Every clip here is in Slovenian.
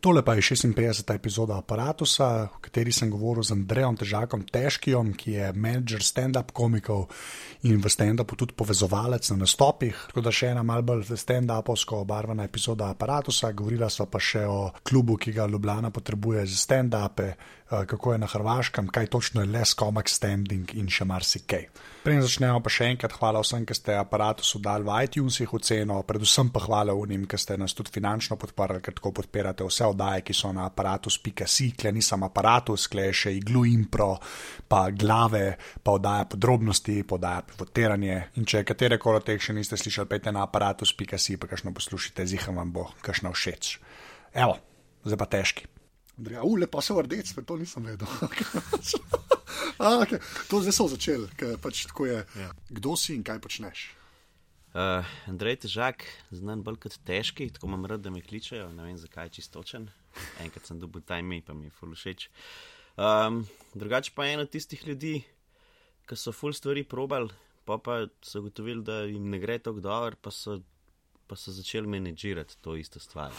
Tole pa je 56. epizoda aparata, v kateri sem govoril z Andrejem Težakom Težkijom, ki je menedžer stand-up komikov in v stand-upu tudi povezovalec na nastopih. Tako da še ena malce bolj stand-upovsko obarvana epizoda aparata. Govorila sva pa še o klubu, ki ga Ljubljana potrebuje za stand-upe, eh, kako je na Hrvaškem, kaj točno je les comic standing in še marsikaj. Preden začnemo, pa še enkrat hvala vsem, ki ste aparatu dali v iTunesih oceno, predvsem pa hvala unim, ki ste nas tudi finančno podprli, ker tako podpirate vse oddaje, ki so na aparatus.si, kle nisem aparatus, kle še iglu impro, pa glave, pa oddaja podrobnosti, pa oddaja pivotiranje. In če katere koli od teh še niste slišali, pejte na aparatus.si, pa kakšno poslušajte, ziham vam bo, kakšno všeč. Evo, zdaj pa težki. Andrej, ule pa so rdeč, to nisem vedel. A, okay. To zdaj so začeli, ker pač tako je. Ja. Kdo si in kaj počneš? Uh, Andrej Težak, znan bolj kot težki, tako imam rad, da me kličejo, ne vem zakaj čistočen. Enkrat sem dobil ta ime, pa mi je ful všeč. Um, drugače pa je eno tistih ljudi, ki so ful stvari probal, pa pa so ugotovili, da jim ne gre tako dobro, pa so, pa so začeli menedžirati to isto stvar.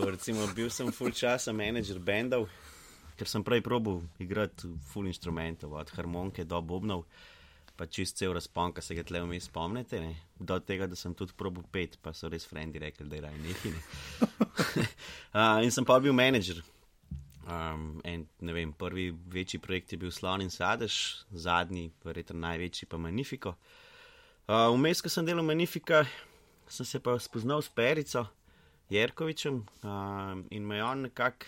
Tako, recimo, bil sem ful časa menedžer bendov, ker sem prej probil igrati ful instrumentov, od harmonike do bobnov, pa čist cel razpon, ki se ga tle vmes spomnite. Ne? Do tega, da sem tudi probil pet, pa so res frendi rekli, da je raj nekaj. Ne? uh, in sem pa bil menedžer. Um, en, ne vem, prvi večji projekt je bil Slon in Sadež, zadnji, verjetno največji pa Magnifico. Vmes, uh, ko sem delal Magnifico, sem se pa spoznal s Perico Jerkovičem uh, in me je on nekako,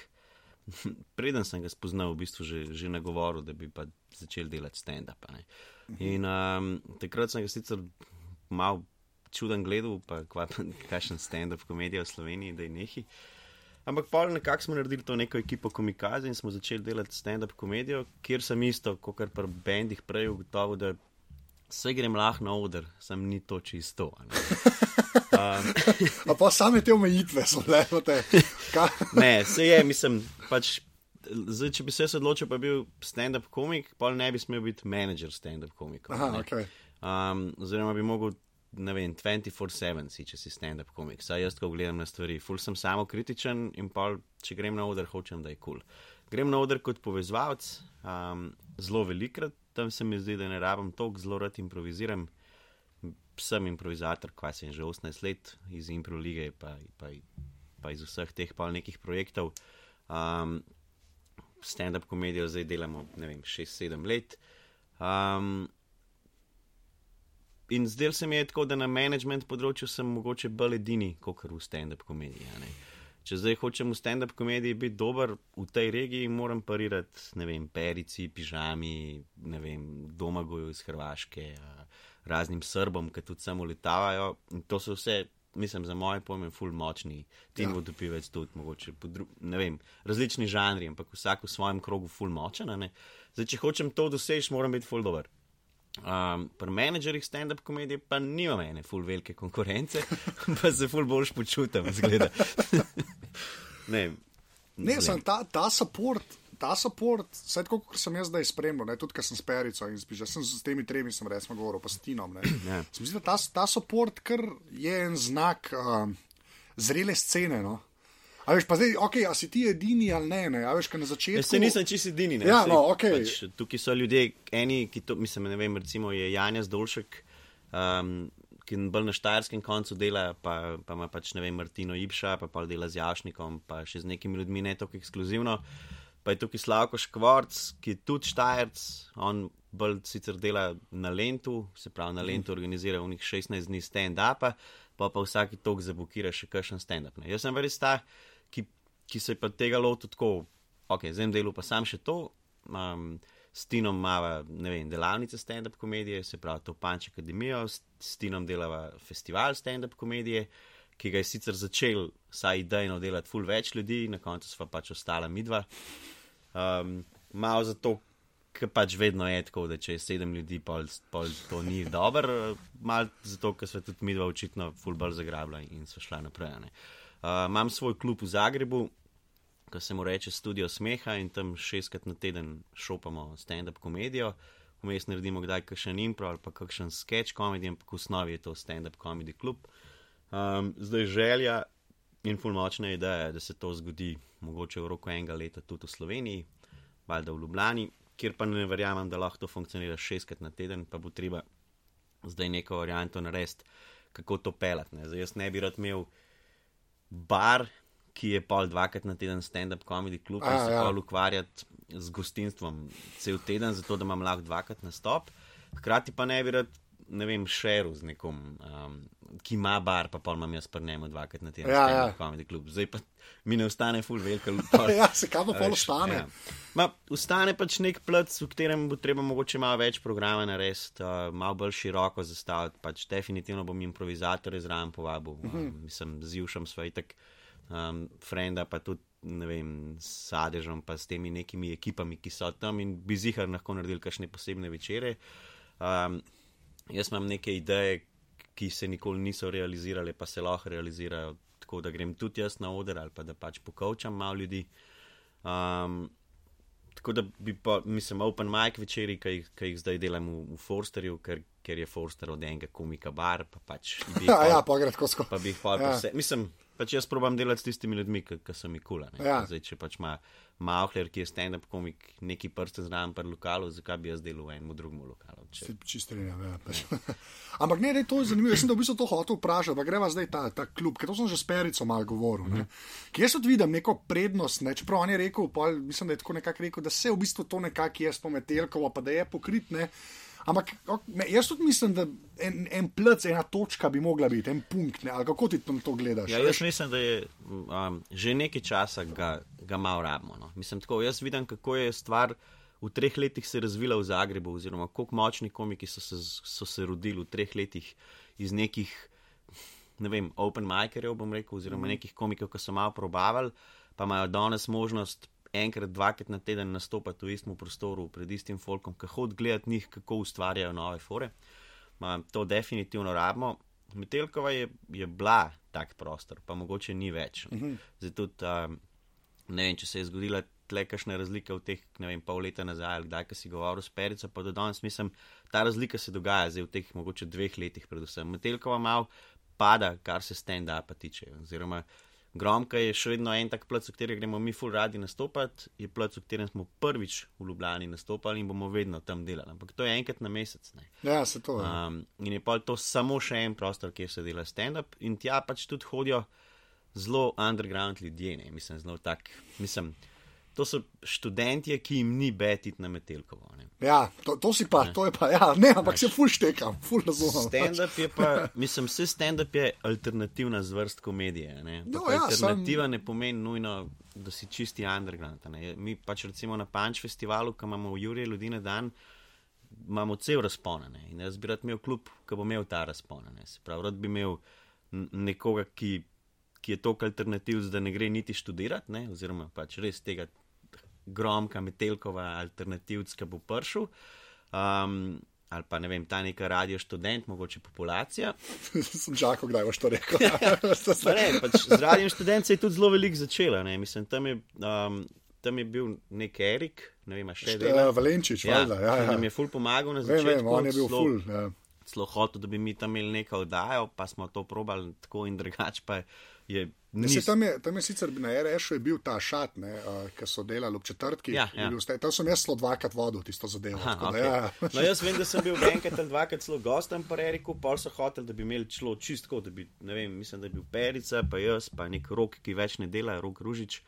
preden sem ga spoznal, v bistvu že, že nagovoril, da bi pa začel delati stand-up. In um, takrat sem ga sicer mal čuden gledal, pa kakšen stand-up komedija v Sloveniji, da je nehi. Ampak pa nekako smo naredili to neko ekipo komikaze in smo začeli delati stand-up komedijo, kjer sem isto, kot kar pri bendih prej ugotovil, da vse grem lahko na oder, sem ni to čisto. Um, pa same te omejitve so le te. ne, se je, mislim, pač. Zdaj, če bi se odločil, pa bi bil stand-up komik, pa ne bi smel biti menedžer stand-up komika. Okay. Um, oziroma bi mogel ne vem, 24-7 si, če si stand-up komik. Saj jaz, ko gledam na stvari, ful sem samo kritičen in pa, če grem na oder, hočem, da je kul. Cool. Grem na oder kot povezovalec, um, zelo velikrat, tam se mi zdi, da ne rabim toliko, zelo rad improviziram. Sem improvizator, kva sem že 18 let iz Impro lige, pa, pa, pa iz vseh teh pa nekih projektov. Um, stand-up komedijo zdaj delamo, ne vem, 6-7 let. Um, in zdaj se mi je tako, da na management področju sem mogoče bolj edini, kot v stand-up komediji. Če zdaj hočem v stand-up komediji biti dober v tej regiji, moram parirati, ne vem, perici, pižami, ne vem, domagoju iz Hrvaške, raznim srbom, ki tudi samo letavajo. In to so vse, mislim, za moje pojme, full močni, tim ja. vodopivec tudi, mogoče, ne vem, različni žanri, ampak vsak v svojem krogu full močen. Zdaj, če hočem to doseči, moram biti full dober. Um, pri menedžerjih stand-up komedije pa nima ene full velike konkurence, pa se full boljš počutim, zgleda. ne, ne sem ta, ta support. Ta support, vse tako, kot sem jaz zdaj spremljal, ne, tudi ker sem s Perico in spiš, sem s temi tremi, sem resno govoril, pa s Tinom. Ja. Mislim, da ta, ta support, ker je en znak um, zrele scene. No. A veš, pa zdaj, ok, a si ti edini ali ne, ne, a veš, kaj na začetku. Jaz se nisem čisto edini, ne. Ja, no, ok. Pač, tukaj so ljudje, eni, ki to, mislim, ne vem, recimo je Janja Zdolšek, um, ki bolj na štajerskem koncu dela, pa, pa ima pač, ne vem, Martino Ipša, pa pa dela z Jašnikom, pa še z nekimi ljudmi, ne tako ekskluzivno. Pa je tukaj Slavko Škvorc, ki je tudi štajerc, on bolj sicer dela na Lentu, se pravi na Lentu organizira v njih 16 dni stand-upa, pa pa vsaki tok zabukira še kakšen stand-up. Jaz sem verjetno ki se je pa tega lotil tako, ok, z enim delom pa sam še to. Um, S Tinom imamo, ne vem, delavnice stand-up komedije, se pravi, to Panč Akademijo, s Tinom delava festival stand-up komedije, ki ga je sicer začel, saj idejno delati ful več ljudi, na koncu pa pač ostala midva. Um, malo zato, Ker pač vedno je tako, da če je sedem ljudi, pol, pol to ni dobro, malo zato, ker so tudi mi dva očitno fulbol zagrabila in so šla naprej. Uh, imam svoj klub v Zagrebu, ki se mu reče Studio Smeha in tam šestkrat na teden šopamo stand-up komedijo. Vmes naredimo kdaj kakšen impro ali pa kakšen sketch komedij, ampak v osnovi je to stand-up komedij klub. Um, zdaj želja in fulmočna ideja, da se to zgodi mogoče v roku enega leta tudi v Sloveniji, valjda v Ljubljani, kjer pa ne verjamem, da lahko to funkcionira šestkrat na teden, pa bo treba zdaj neko varianto narediti, kako to pelati. Zdaj jaz ne bi rad imel bar, ki je pol dvakrat na teden stand-up comedy klub in se ja. pol ukvarjati z gostinstvom cel teden, zato da imam lahko dvakrat nastop. Hkrati pa ne bi rad, ne vem, šeru z nekom, um, ki ima bar, pa pol imam jaz prnemo dvakrat na teden ja, stand-up ja. comedy klub. Zdaj pa mi ne ostane full velika lupa. ja, se kam pa pol ostane. Ja. Ma, ustane pač nek plc, v katerem bo treba mogoče malo več programa narediti, uh, malo bolj široko zastaviti. Pač definitivno bom improvizator izraven povabil. Uh -huh. um, mislim, zjušam svoj tak um, frenda, pa tudi vem, s sadežom, pa s temi nekimi ekipami, ki so tam in bi zihar lahko naredili kakšne posebne večere. Um, jaz imam neke ideje, ki se nikoli niso realizirale, pa se lahko realizirajo. Tako da grem tudi jaz na oder ali pa da pač pokovčam malo ljudi. Um, tako da bi pa, mislim, open mic večeri, ki jih, ki jih zdaj delam v, v Forsterju, ker, ker je Forster od enega komika bar, pa pač. Ja, ja, pa gre tako skozi. Pa bi jih pa ja. vse. Mislim, pač jaz probam delati s tistimi ljudmi, ki so mi kula. Ja. Zdaj, če pač ima Mahler, ki je stand-up komik, neki prste znam pri lokalu, zakaj bi jaz delal v enem drugem lokalu? Če... Čisto ne. Ja, Ampak ne, ne, to je zanimivo. Jaz sem da v bistvu to hotel vprašati, pa greva zdaj ta, ta klub, ker to sem že s Perico mal govoril. Mm -hmm. Kje so vidim neko prednost, ne? čeprav on je rekel, pol, mislim, da je tako nekako rekel, da se v bistvu to nekako je spometelkovo, pa da je pokrit. Ne? Ampak ne, jaz tudi mislim, da en, en plc, ena točka bi mogla biti, en punkt. Ne? Ali kako ti tam to gledaš? Ja, jaz mislim, da je um, že nekaj časa ga, ga malo rabimo. No? Mislim, tako, jaz vidim, kako je stvar v treh letih se razvila v Zagrebu, oziroma koliko močni komiki so se, so se rodili v treh letih iz nekih, ne vem, open micerjev, bom rekel, oziroma mm. nekih komikov, ki so malo probavali, pa imajo danes možnost enkrat, dvakrat na teden nastopati v istem prostoru, pred istim folkom, hod gledati njih, kako ustvarjajo nove fore. Ma, to definitivno rabimo. Metelkova je, je bila tak prostor, pa mogoče ni več. Uh mhm. -huh. Zato, um, ne vem, če se je zgodila tle kakšna razlika v teh, ne vem, pol leta nazaj, ali kdaj, ki si govoril s Perico, pa do danes mislim, ta razlika se dogaja zdaj v teh mogoče dveh letih, predvsem. Metelkova mal pada, kar se stand-upa tiče. Oziroma, Gromka je še vedno en tak plac, v katerem gremo mi ful radi nastopati, je plac, v katerem smo prvič v Ljubljani nastopali in bomo vedno tam delali. Ampak to je enkrat na mesec. Ne. Ja, se to je. Um, in je pa to samo še en prostor, kjer se dela stand-up in tja pač tudi hodijo zelo underground ljudje, ne. mislim, zelo tak, mislim. To so študenti, ki jim ni betiti na metelkovo. Ne. Ja, to, to si pa, ne. to je pa, ja, ne, ampak se ful štekam, ful razumem. Stand-up je pa, mislim, vse stand-up je alternativna zvrst komedije. Ne. No, ja, alternativa sem... ne pomeni nujno, da si čisti underground. Ne. Mi pač recimo na Punch festivalu, ki imamo v Juriju ljudi na dan, imamo cel razpon. In jaz bi rad imel klub, ki bo imel ta razpon. Prav, rad bi imel nekoga, ki, ki je tok alternativ, da ne gre niti študirati, ne, oziroma pač res tega gromka, metelkova, alternativska bo pršil. Um, ali pa ne vem, ta neka radio študent, mogoče populacija. Sem čakal, kdaj boš to rekel. ne, pač z radijem študent se je tudi zelo veliko začela. Mislim, tam, je, um, tam je bil nek Erik, ne vem, še vedno. Ja, Valenčič, ja, valda, ja, ja. Nam je ful pomagal na začetku. Vem, vem, on je bil slo, ful. Ja. Zelo hotel, da bi mi tam imeli nekaj oddajo, pa smo to probali tako in drugače je. Nis... Tam, je, tam je sicer na RS-u bil ta šat, uh, ki so delali ob četrtki. Ja, ja. Staj, tam sem jaz zelo dvakrat vodil tisto zadevo. Aha, okay. da, ja. no, jaz vem, da sem bil enkrat ali dvakrat zelo gostem po Eriku, pol so hoteli, da bi imeli člo čistko, da bi, ne vem, mislim, da je bil Perica, pa jaz, pa nek rok, ki več ne dela, rok Ružič.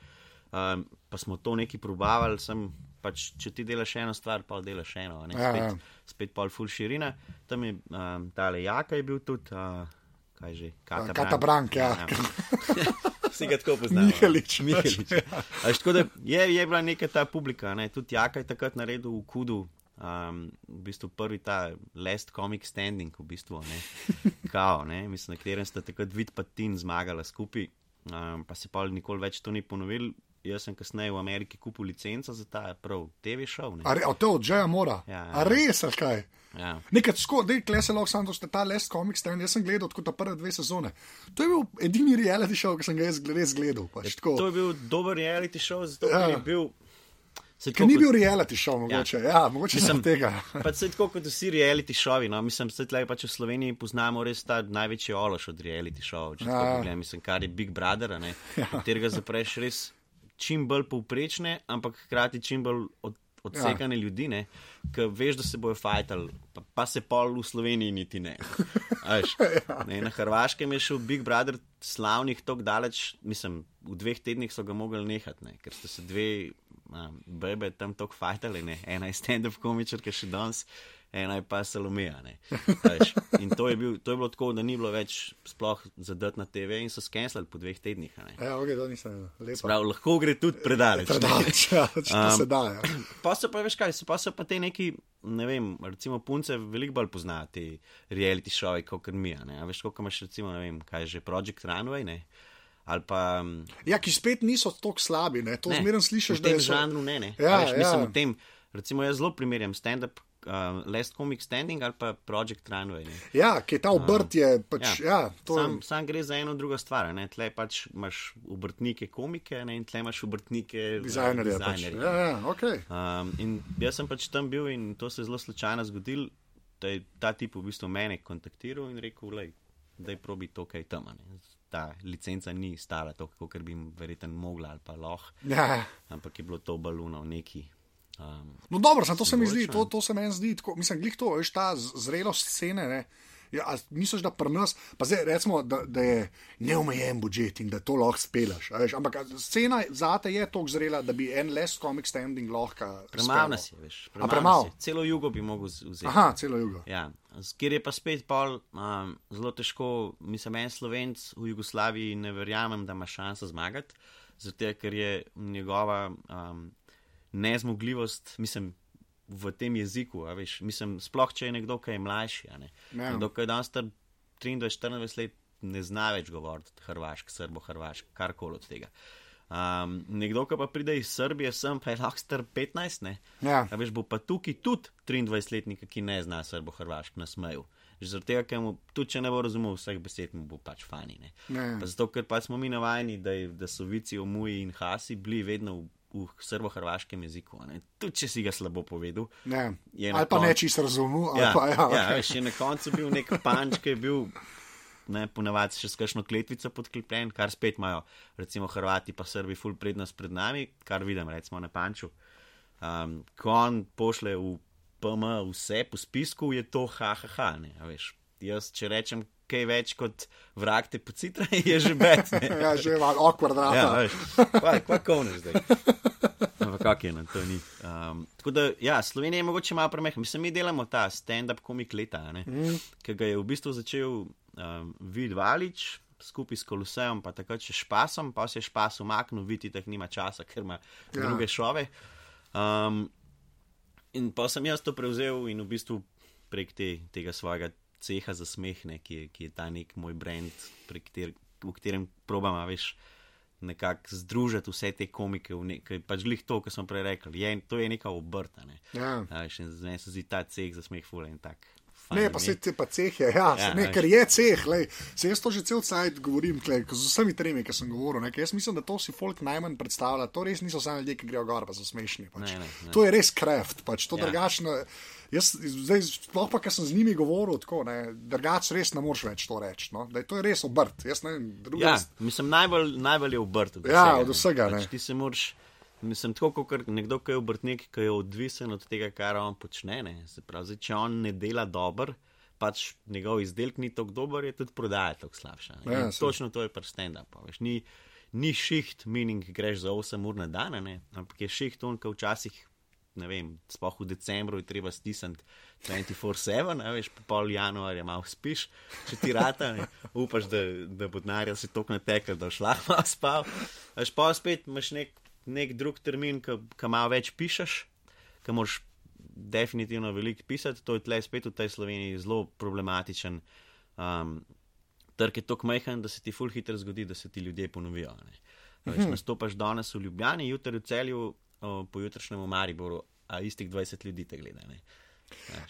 Um, pa smo to neki probavali, sem pač, če ti delaš eno stvar, pa delaš eno, ne, ja, spet, ja. spet pol full širina. Tam je um, tale jaka je bil tudi. Uh, kaj že, Kata Brank. Ja. Vsi ga tako poznajo. Mihalič. Mihalič. Až, da, je, je bila neka ta publika, ne? tudi Jaka je takrat naredil v Kudu. Um, v bistvu prvi ta last comic standing, v bistvu, ne, kao, ne, mislim, na katerem sta takrat vid pa tin zmagala skupaj, um, pa se pa nikoli več to ni ponovil. Jaz sem kasneje v Ameriki kupil licenco za ta prav TV šov. A, re, a to od Džeja mora. Ja, A ja. res, ali kaj? Ja. Nekaj skoro, da je klese lahko samo, ta les komik stand, jaz sem gledal tako ta prve dve sezone. To je bil edini reality show, ki sem ga jaz res gledal. Pač, tako. To je bil dober reality show, zato Ja. ja. je bil. Ker tako ni kot- bil reality show, mogoče. Ja, ja mogoče sem tega. Pač se tako kot vsi reality šovi. No? Mislim, da tle pač v Sloveniji poznamo res ta največji ološ od reality šovov. Ja, tako ja. pogledam, mislim, kar je Big Brother, a ne, katerega zapreš res čim bolj povprečne, ampak hkrati čim bolj od, odsekane ja. ljudi, ki veš, da se bojo fajtali, pa, pa se pol v Sloveniji niti ne. A Veš, ne na Hrvaškem je šel Big Brother slavnih tako daleč, mislim, v dveh tednih so ga mogli nehati, ne, ker so se dve um, bebe tam tako fajtali, ne. ena je stand-up komičarka še danes. Ena je pa Salomeja. In to je, bil, to je bilo tako, da ni bilo več sploh zadat na TV in so skenslali po dveh tednih. Ja, okay, to nisem lepo. Prav, lahko gre tudi predaleč. Predaleč, ja, če Um, se da. Ja. Pa so pa, veš kaj, so pa, so pa te neki, ne vem, recimo punce veliko bolj poznajo te reality šove, kot mi. veš, koliko imaš, recimo, ne vem, kaj je že Project Runway, ne? ali pa. mm, ja, ki spet niso tako slabi, ne? to ne, zmeraj slišiš, v da tem je so- žanru ne. ne. Ja, veš, mislim, ja. v tem, recimo, jaz zelo primerjam stand-up, uh, Last Comic Standing ali pa Project Runway. Ne? Ja, ki je ta obrt je pač. Ja, ja, to sam, sam gre za eno drugo stvar. ne. Tle pač imaš obrtnike, komike ne? in tle imaš obrtnike, dizajnerje. Pač. Ja, ja, okay. Um, in jaz sem pač tam bil in to se je zelo slučajno zgodilo, da je ta tip v bistvu mene kontaktiral in rekel, da je probi to, kaj tam. Ne. Ta licenca ni stala toliko, kot bi jim verjetno mogla ali pa lahko, ja. ampak je bilo to baluno neki. Um, No, dobro, to se mi zdi, to, to se meni zdi, tako, mislim, glih to, veš, ta zrelost scene. Ne? Ja, misliš, da pri nas, pa zdaj recimo, da, da je neomejen budžet in da to lahko spelaš. Veš, ampak scena zate je tako zrela, da bi en les comic standing lahko. Premalo nas je, veš. Premalo je. Celo jugo bi mogel vzeti. Aha, celo jugo. Ja, kjer je pa spet pol um, zelo težko, mislim, en slovenc v Jugoslaviji ne verjamem, da ima šanso zmagati, zato ker je njegova um, nezmogljivost, mislim, v tem jeziku, veš, mislim, sploh če je nekdo, ki je mlajši, ne. Ja. Nekdo, ki je danes star 23-24 let, ne zna več govoriti hrvaško, srbo-hrvaško, karkoli od tega. Um, nekdo, ki pa pride iz Srbije, sem pa je lahko star 15, ne. Ja. A veš, bo pa tukaj tudi 23-letnik, ki ne zna srbo-hrvaško nasmeju. Že zaradi tega, ker mu, tudi če ne bo razumel vseh besed, mu bo pač fani. Ne? Ja. Pa zato, ker pač smo mi navajeni, da, je, da so vici o muji in hasi bili vedno v, v srbo-hrvaškem jeziku. ne. Tudi če si ga slabo povedal. Ne. Ali pa koncu- ne čisto razumel. Ja, pa, ja, ja, veš, je na koncu bil nek panč, ki je bil. Ne, ponavadi še s kakšno kletvico podklepljen, kar spet imajo, recimo Hrvati pa Srbi, full prednost pred nami, kar vidim, recimo na Panču. Um, ko on pošle v PM vse po spisku, je to hahaha. Ne, a veš. Jaz, če rečem kaj več kot vrag te pocitra, je že ne. ja, že malo awkward Ja, rata. veš, kva, kva konec zdaj. Ampak kak je, no, to ni. Um, tako da, ja, Slovenija je mogoče malo premehna. Mislim, mi delamo ta stand-up komik leta, mm. ki ga je v bistvu začel um, Vid Valič skupaj s Kolosejem, pa takrat še špasom, pa se je špas umaknil, vidi, da nima časa, ker ima Ja. ja. druge šove. Um, in pa sem jaz to prevzel in v bistvu prek te, tega svojega ceha za smeh, ne, ki, je, ki je ta nek moj brand, prek kter, v katerem probam, veš, nekako združiti vse te komike nekaj, pač glih to, kar smo prej rekli. Je, to je neka obrta. Ne. Ja. A veš, in Meni se zdi ta ceh za smeh fule in tak. fajn Ne, pa se ti pa ceh je, ja, Ja, ne, ker je ceh, lej, se jaz to že cel cajt govorim, tlej, z vsemi tremi, ki sem govoril, ne, jaz mislim, da to si folk najmanj predstavlja, to res niso samo ljudje, ki grejo gor, pa so smešni. Pač. Ne, ne, ne. To je res kraft, pač to ja. drugačno. Jaz, zdaj, sploh pa, ker sem z njimi govoril, tako, ne, drugače res ne moreš več to reči. No? Da je to res obrt. Jaz ne vem, drugo. Ja, mislim, najbolj, najbolj je obrt. Od Ja, vsega, od vsega, ne. Pač ti se moraš, mislim, tako kot nekdo, ki je obrtnik, ki je odvisen od tega, kar on počne. Ne. Se pravi, zdaj, če on ne dela dobro, pač njegov izdelek ni tako dober, je tudi prodaja tako slabša. Ja. Točno to je pri stand-upu. Ni, ni šiht, meaning greš za 8 ur na dan, ne, ampak je šiht on, ki včasih. Ne vem, spoh v decembru je treba stisniti 24-7, a veš, pa pol januarja malo spiš, če ti rata, ne, upaš, da, da bo denarja si tok natekel, da boš lahko malo spal. Veš, pa spet imaš nek, nek drug termin, ki malo več pišeš, ki moraš definitivno veliko pisati, to je tle spet v tej Sloveniji zelo problematičen. Um, trg je tako majhen, da se ti ful hitro zgodi, da se ti ljudje ponovijo. Ne. Veš, nastopaš danes v Ljubljani, jutri v celju, pojutrišnjem v Mariboru, a istih 20 ljudi te gleda. Ne?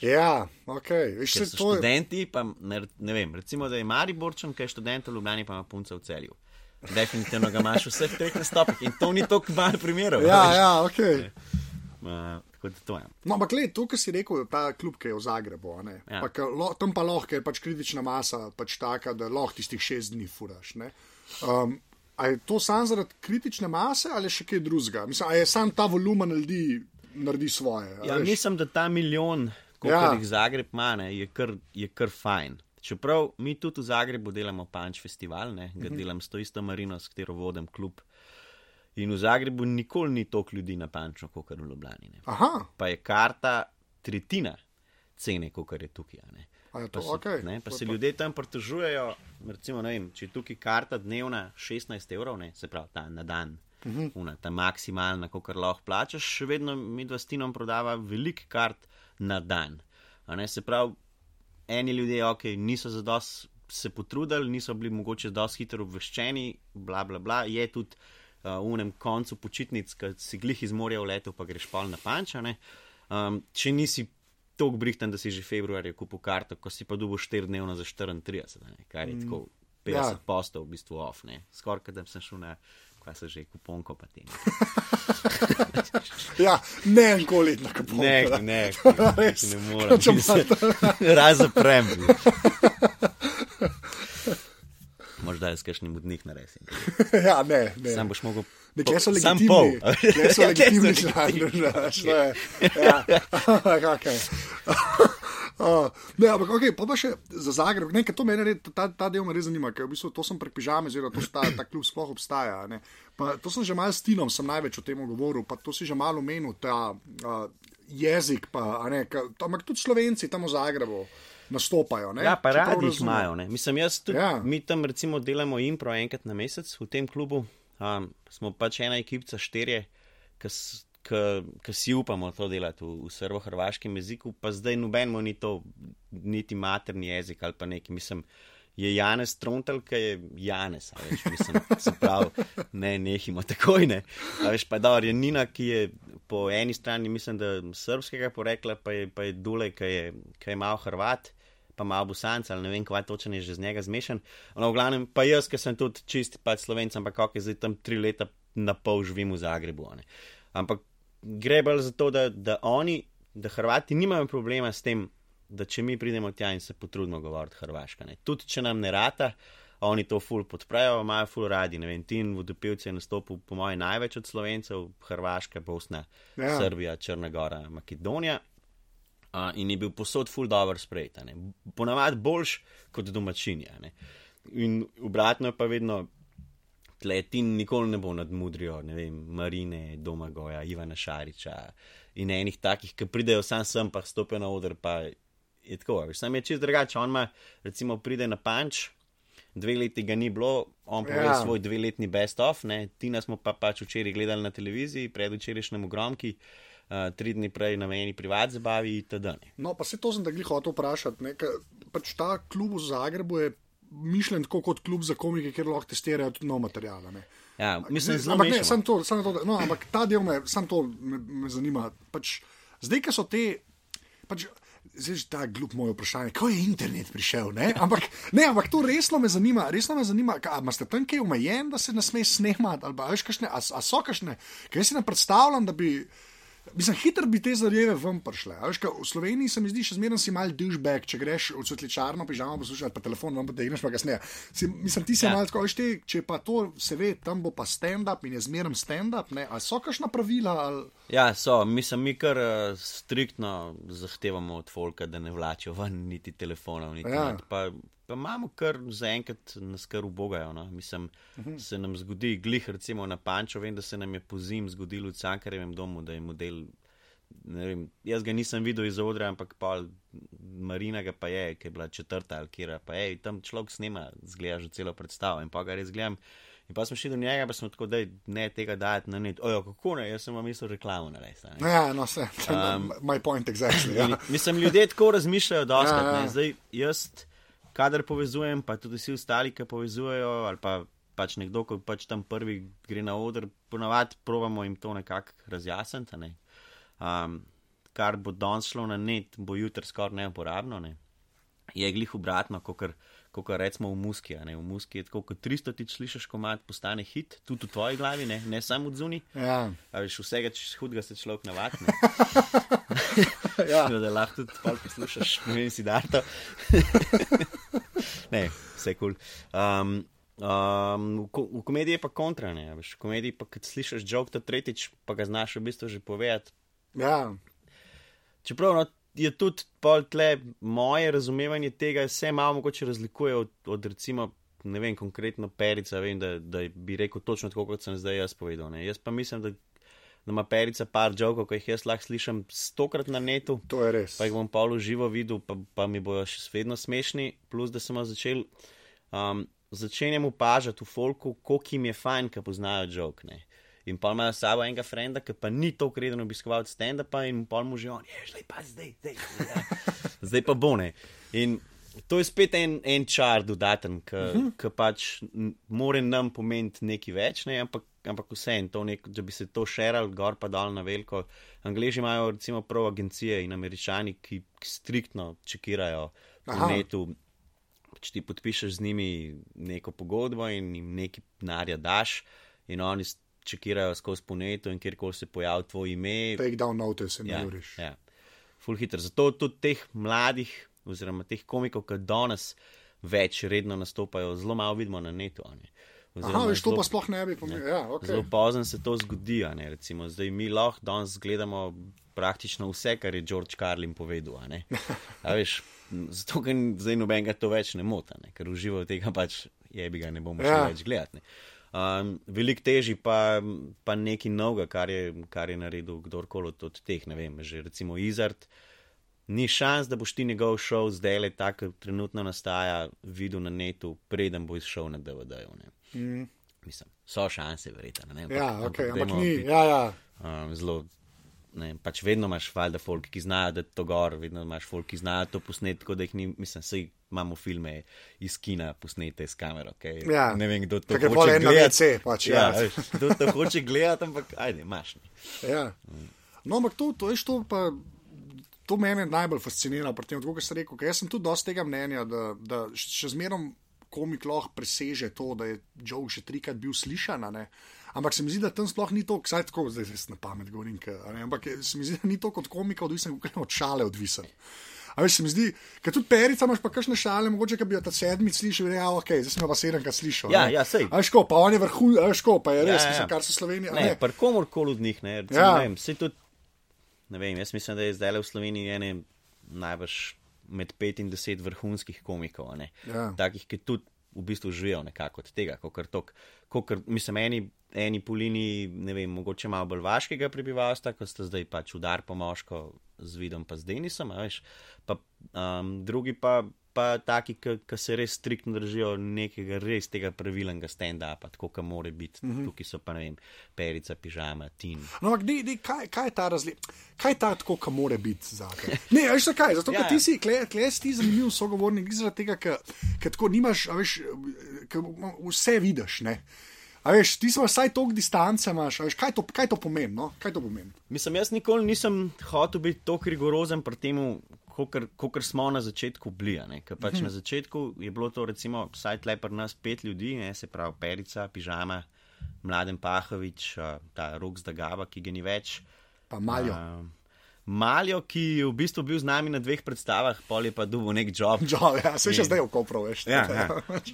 Ja, ok. Veš, Ker se so to je. študenti, pa ne, ne vem, recimo, da je Mariborčan, ki je študent v Ljubljani, pa ima punca v celju. Definitivno ga imaš v vseh treh nastopih in to ni tako malo primerov. Ja, veš. ja, ok. Uh, to je. No, ampak gled, to, kar si rekel, ta klub, ki je v Zagrebu, Ja. pa, ke lo, tam pa lahko je pač kritična masa, pač taka, da lahko tistih šest dni furaš. ne. Um, a je to samo zaradi kritične mase ali še kaj drugega? Mislim, a je sam ta volumen ljudi naredi svoje? Ja, veš? mislim, da ta milijon, kot Ja. jih Zagreb ima, je, kar, je kar fajn. Čeprav mi tudi v Zagrebu delamo Punch festival, ne, ga Mhm. delam s to isto Marino, s katero vodim klub. In v Zagrebu nikoli ni toliko ljudi na Punchu, kot v Ljubljani. Pa je karta tretjina cene, kot je tukaj. Ne. To Pa se, ok. ne, pa se ljudje tam pritožujejo, recimo, vem, če je tukaj karta dnevna 16 evrov, ne, se pravi ta na dan, uh Mhm. -huh. una, ta maksimalna, kar lahko plačaš, še vedno mi dva s Tinom prodava veliko kart na dan. A Ne, se pravi, eni ljudje, ok, niso zadost se potrudili, niso bili mogoče dosti hitro obveščeni, bla bla bla, je tudi. Uh, v unem koncu počitnic, ki si glih iz morja v letu, pa greš pol na pančane. Um, če nisi tako brihten, da si že februarja kupil karto, ko si pa dubo 4 dnevno za 34, a ne, kar je tako 50 Ja. postov v bistvu off, ne. Skoraj da sem šel na, kaj se že, kuponko pa ti. Ja, ne enkoli na kapu. Ne, ne, Res. ne morem. Če pa- S kakšnim vodnik naresim. ja, ne, ne. Sam boš mogel. Nekje so sam legitimni. pol. Nekje so Ja, legitimni so to je- Ja, okay. Uh, ne, ampak ok, pa pa še za Zagreb, ne, to mene, res- ta, ta del me res zanima, ker v bistvu to sem prek pižame, oziroma to, ta, ta klub sploh obstaja. ne. Pa, to sem že malo s Tinom, sem največ o tem govoril, pa to si že malo omenil, ta uh, jezik, pa, ne, ka, ampak tudi slovenci tam v Zagrebu nastopajo. Ne, Ja, pa Če prav radi jih imajo. ne. Mislim, jaz tudi. Ja. Mi tam recimo delamo impro enkrat na mesec v tem klubu. Um, smo pač ena ekipa štirje, ki si upamo to delati v, v srbo-hrvaškem jeziku, pa zdaj nobenemu ni to niti materni jezik ali pa neki. Mislim, je Janez Trontel, ki je Janez, a veš, mislim, se pravi, ne, nehimo takoj, ne. Veš, pa dobro, je Nina, ki je po eni strani, mislim, da srpskega porekla, pa je, pa je Dule, ki je, ki je malo Hrvat, pa malo Busanc, ali ne vem, kva točno je že z njega zmešan. No, v glavnem, pa jaz, ki sem tudi čist pač slovenc, ampak kako je zdaj tam tri leta na pol živim v Zagrebu. Ne. Ampak gre bolj za to, da, da oni, da Hrvati nimajo problema s tem, da če mi pridemo tja in se potrudimo govoriti hrvaško. Ne. Tudi če nam ne rata, oni to ful podprejo, imajo ful radi. Ne vem, Tin vodopilce je nastopil po mojem največ od slovencev, Hrvaška, Bosna, Ja. ja. Srbija, Črna Gora, Makedonija. Uh, in je bil posod ful dobro sprejet. Ponavadi boljš kot domačinja. ne. In obratno je pa vedno, tle ti nikoli ne bo nadmudrijo, ne vem, Marine, Domagoja, Ivana Šariča in enih takih, ki pridejo sam sem, pa stopijo na oder, pa je tako. veš. Sam je čist drugače. On ima, recimo, pride na panč. Dve leti ga ni bilo, on pove Ja. svoj dveletni best of, ne. Tina smo pa pač včeraj gledali na televiziji, predvčerajšnjem ogromki, uh, tri dni prej na meni privat zabavi itd. No, pa se to sem da glih hotel vprašati. ne, ker Pač ta klub v Zagrebu je mišljen tako kot klub za komike, kjer lahko testirajo tudi nov material. Ja, mislim, zelo ampak ne, sam to, sam to, no, ampak ta del me, sam to me, me zanima. Pač, zdaj, ki so te, pač, zdaj že ta glup moj vprašanje, kako je internet prišel, ne? Ampak, ne, ampak to resno me zanima, resno me zanima, kaj, a ste tam kaj omejen, da se ne sme snemati, ali pa, veš, kakšne, a, a so kakšne, ker jaz si ne predstavljam, da bi. Mislim, hitro bi te zadeve ven prišle. Veš, kaj, v Sloveniji se mi zdi, še zmeraj si mal dušbek, če greš v svetličarno, pižamo poslušati, pa telefon vam potegneš, pa kasneje. Si, mislim, ti si ja. Mal tako, veš, te, če pa to se ve, tam bo pa stand-up in je zmeraj stand-up, ne, a so kakšna pravila? Ali... Ja, so, mislim, mi kar uh, striktno zahtevamo od Folka, da ne vlačijo ven niti telefonov, niti Ja. ja. pa, pa imamo kar zaenkrat nas kar ubogajo. No? Mislim, uh Mhm. -huh. se nam zgodi, glih recimo na Pančo, vem, da se nam je po zim zgodilo v Cankarjevem domu, da je model. Vem, jaz ga nisem videl iz odra, ampak pol Marina ga pa je, ki je bila četrta ali kira, pa je tam človek snema, zgleda že celo predstavo in pa ga res gledam. In pa smo šli do njega, pa smo tako, da ne tega dajati na net. Ojo, kako ne, jaz sem vam mislil reklamo narediti. No, ja, no, vse. Um, my point exactly. Ja. Mislim, ljudje tako razmišljajo, da Ja, ja. ja, ja. Zdaj, jaz, kadar povezujem, pa tudi vsi ostali, ki povezujejo, ali pa pač nekdo, ko pač tam prvi gre na oder, ponavadi probamo jim to nekako razjasniti. Ne. Um, kar bo danes šlo na net, bo jutri skoraj neuporabno. Ne. Je glih obratno, kot kot rečemo v muski. V muski je tako, kot 300 ti slišiš, ko imaš postane hit, tudi v tvoji glavi, ne, ne samo od zunaj. Ja. Veš, vsega, če si hudega, se človek navadi. ja. Da lahko tudi pol poslušaš, ne vem, si darto. ne, vse kul. Cool. Um, um, v, v komediji je pa kontra, ne, veš, v komediji pa, kad slišiš to tretjič, pa ga znaš v bistvu že povedati. Ja. Čeprav, no, je tudi pol tle moje razumevanje tega, se malo mogoče razlikuje od, od recimo, ne vem, konkretno perica, vem, da, da bi rekel točno tako, kot sem zdaj jaz povedal. Ne. Jaz pa mislim, da, da ima perica par žogov, ko jih jaz lahko slišim stokrat na netu. To je res. Pa jih bom pol živo videl, pa, pa mi bojo še vedno smešni, plus da sem začel. Um, Začenjam upažati v folku, koliko jim je fajn, ki poznajo žog. In pa imajo sabo enega frenda, ki pa ni to kreden obiskovalec stand-upa in pa mu že on, je že pa zdaj, zdaj, zdaj, zdaj pa bone. In to je spet en, en čar dodaten, ki uh. -huh. pač more nam pomeniti nekaj več, ne? ampak, ampak vse en to, nek, da bi se to šeral gor pa dol na veliko. Angliži imajo recimo prav agencije in američani, ki, ki striktno čekirajo na netu. Če ti podpišeš z njimi neko pogodbo in jim nekaj denarja daš, in oni čekirajo skozi poneto in kjerkoli se pojavi tvoj ime. Take down notice in ja, juriš. Ja, full hitter. Zato tudi teh mladih, oziroma teh komikov, ki danes več redno nastopajo, zelo malo vidimo na netu. Aha, veš, to zelo, pa sploh ne bi pomenilo. Ja, okay. Zelo pozno se to zgodi. Recimo, zdaj mi lahko danes gledamo praktično vse, kar je George Carlin povedal. Veš, zato, ker zdaj nobenega to več ne mota, ne? ker uživa tega pač je bi ga ne bomo ja. več gledati. Um, Veliko težji pa, pa nekaj novega, kar je, kar je naredil kdorkoli od, od teh, ne vem, že recimo Izard. Ni šans, da boš ti njegov šov zdaj le tako, trenutno nastaja, videl na netu, preden bo izšel na DVD-ju. Mm. Mislim, so šanse, verjetno. Ja, okay, ampak ni. Ja, ja. Um, zelo ne, pač vedno imaš valjda folk, ki znajo, da to gor, vedno imaš folk, ki znajo to posneti, tako da jih ni, mislim, vsi imamo filme iz kina posnete s kamero. Okay. Ja, ne vem, kdo to hoče gledati. Pač, ja, ja. Kdo to hoče gledati, ampak ajde, imaš. Ja. No, ampak to, to je to pa. To mene najbolj fascinira pri tem, kako ste rekel. Jaz sem tudi dosti tega mnenja, da, da še zmerom komik lahko preseže to, da je Joe že trikrat bil slišan. Ampak se mi zdi, da tam sploh ni to, kaj tako zdaj se na pamet govorim. Ampak se mi zdi, da ni to kot komika odvisen, kot od šale odvisen. Ampak se mi zdi, ker tudi perica imaš pa kakšne šale, mogoče bi jo ta sedmi slišal, ja, je ok, zdaj smo pa sedemkrat slišali. Ja, ja, sej. Ajško, pa on je vrhun, ajško, pa je res, ja, ja. Mislim, kar so Slovenija. Ne, ne. pa komorkoli od njih, ne, recimo, ja. ne vem, tudi, ne vem, jaz mislim, da je zdaj v Sloveniji ene najbrž med pet in deset vrhunskih komikov, ja. takih, ki tudi v bistvu živijo nekako od tega, kot tok, kot mislim, eni, eni polini, ne vem, mogoče malo bolj vaškega prebivalstva, kot sta zdaj pač udar po moško z vidom, pa z Denisom, veš, pa um, drugi pa pa taki, ki se res striktno držijo nekega res tega pravilnega stand-upa, tako kot mora biti. Mm -hmm. Tukaj so pa ne vem, perica, pižama, tin. No, ampak di, di, kaj, kaj je ta razlika? Kaj je ta tako, kot mora biti za te? Ne, veš kaj, zato ja. ti si, klej si zanimiv sogovornik, zaradi tega, ker tako nimaš, veš, vse vidiš, ne. A veš, ti si vsaj toliko distance, imaš, veš, kaj, to, kaj to pomeni? No? Kaj to pomeni? Mislim, jaz nikoli nisem hotel biti tako rigorozen pri tem, kot smo na začetku bili. Pač mhm. Na začetku je bilo to, recimo, vsaj tle pri nas pet ljudi, ne? se pravi Perica, Pižama, Mladen Pahovič, ta Rok Zdagava, ki ga ni več. Pa Maljo. Uh, Maljo, ki je v bistvu bil z nami na dveh predstavah, pol je pa dubo nek job. job ja, se še zdaj v Kopru, veš. Ja, ja.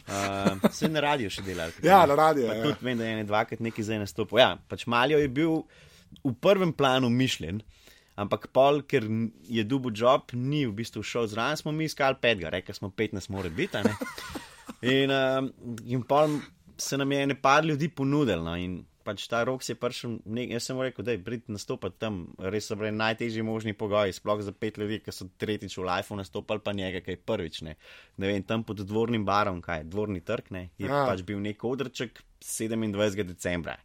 Uh, se na radiju še delal. Ja, na radiju. Ja. Tudi vem, da je ne dvakrat neki zdaj nastopil. Ja, pač Maljo je bil v prvem planu mišljen. Ampak pol, ker je dubo job, ni v bistvu šel zraven, smo mi iskali petega, rekli smo 15, mora biti. In, uh, in pol se nam je ne par ljudi ponudil. No, in pač ta rok si je prišel, ne, jaz sem rekel, da je brit nastopati tam, res so bili najtežji možni pogoji, sploh za pet ljudi, ki so tretjič v lifeu nastopali, pa njega, kaj prvič. Ne. ne vem, tam pod dvornim barom, kaj je dvorni trg, ne, je ja. pač bil nek odrček 27. decembra.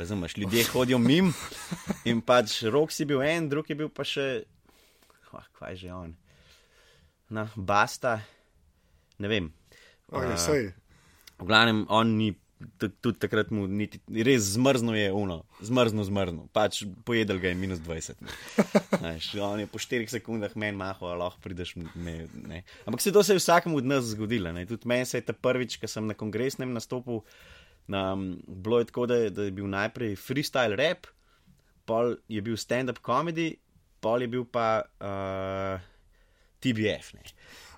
Razumeš, ljudje hodijo mim in pač rok si bil en, drug je bil pa še, oh, kaj že on. Na, basta, ne vem. Okay, uh, v glavnem, on ni tudi takrat mu niti, res zmrzno je uno, zmrzno, zmrzno. Pač pojedel ga je minus 20. Znaš, on je po 4 sekundah meni maho, lahko prideš. Me, ne. Ampak se to se je vsakemu od nas zgodilo. Ne. Tudi meni se je ta prvič, ko sem na kongresnem nastopu, na, bilo je tako, da, da je bil najprej freestyle rap, pol je bil stand-up comedy, pol je bil pa uh, TBF. Ne.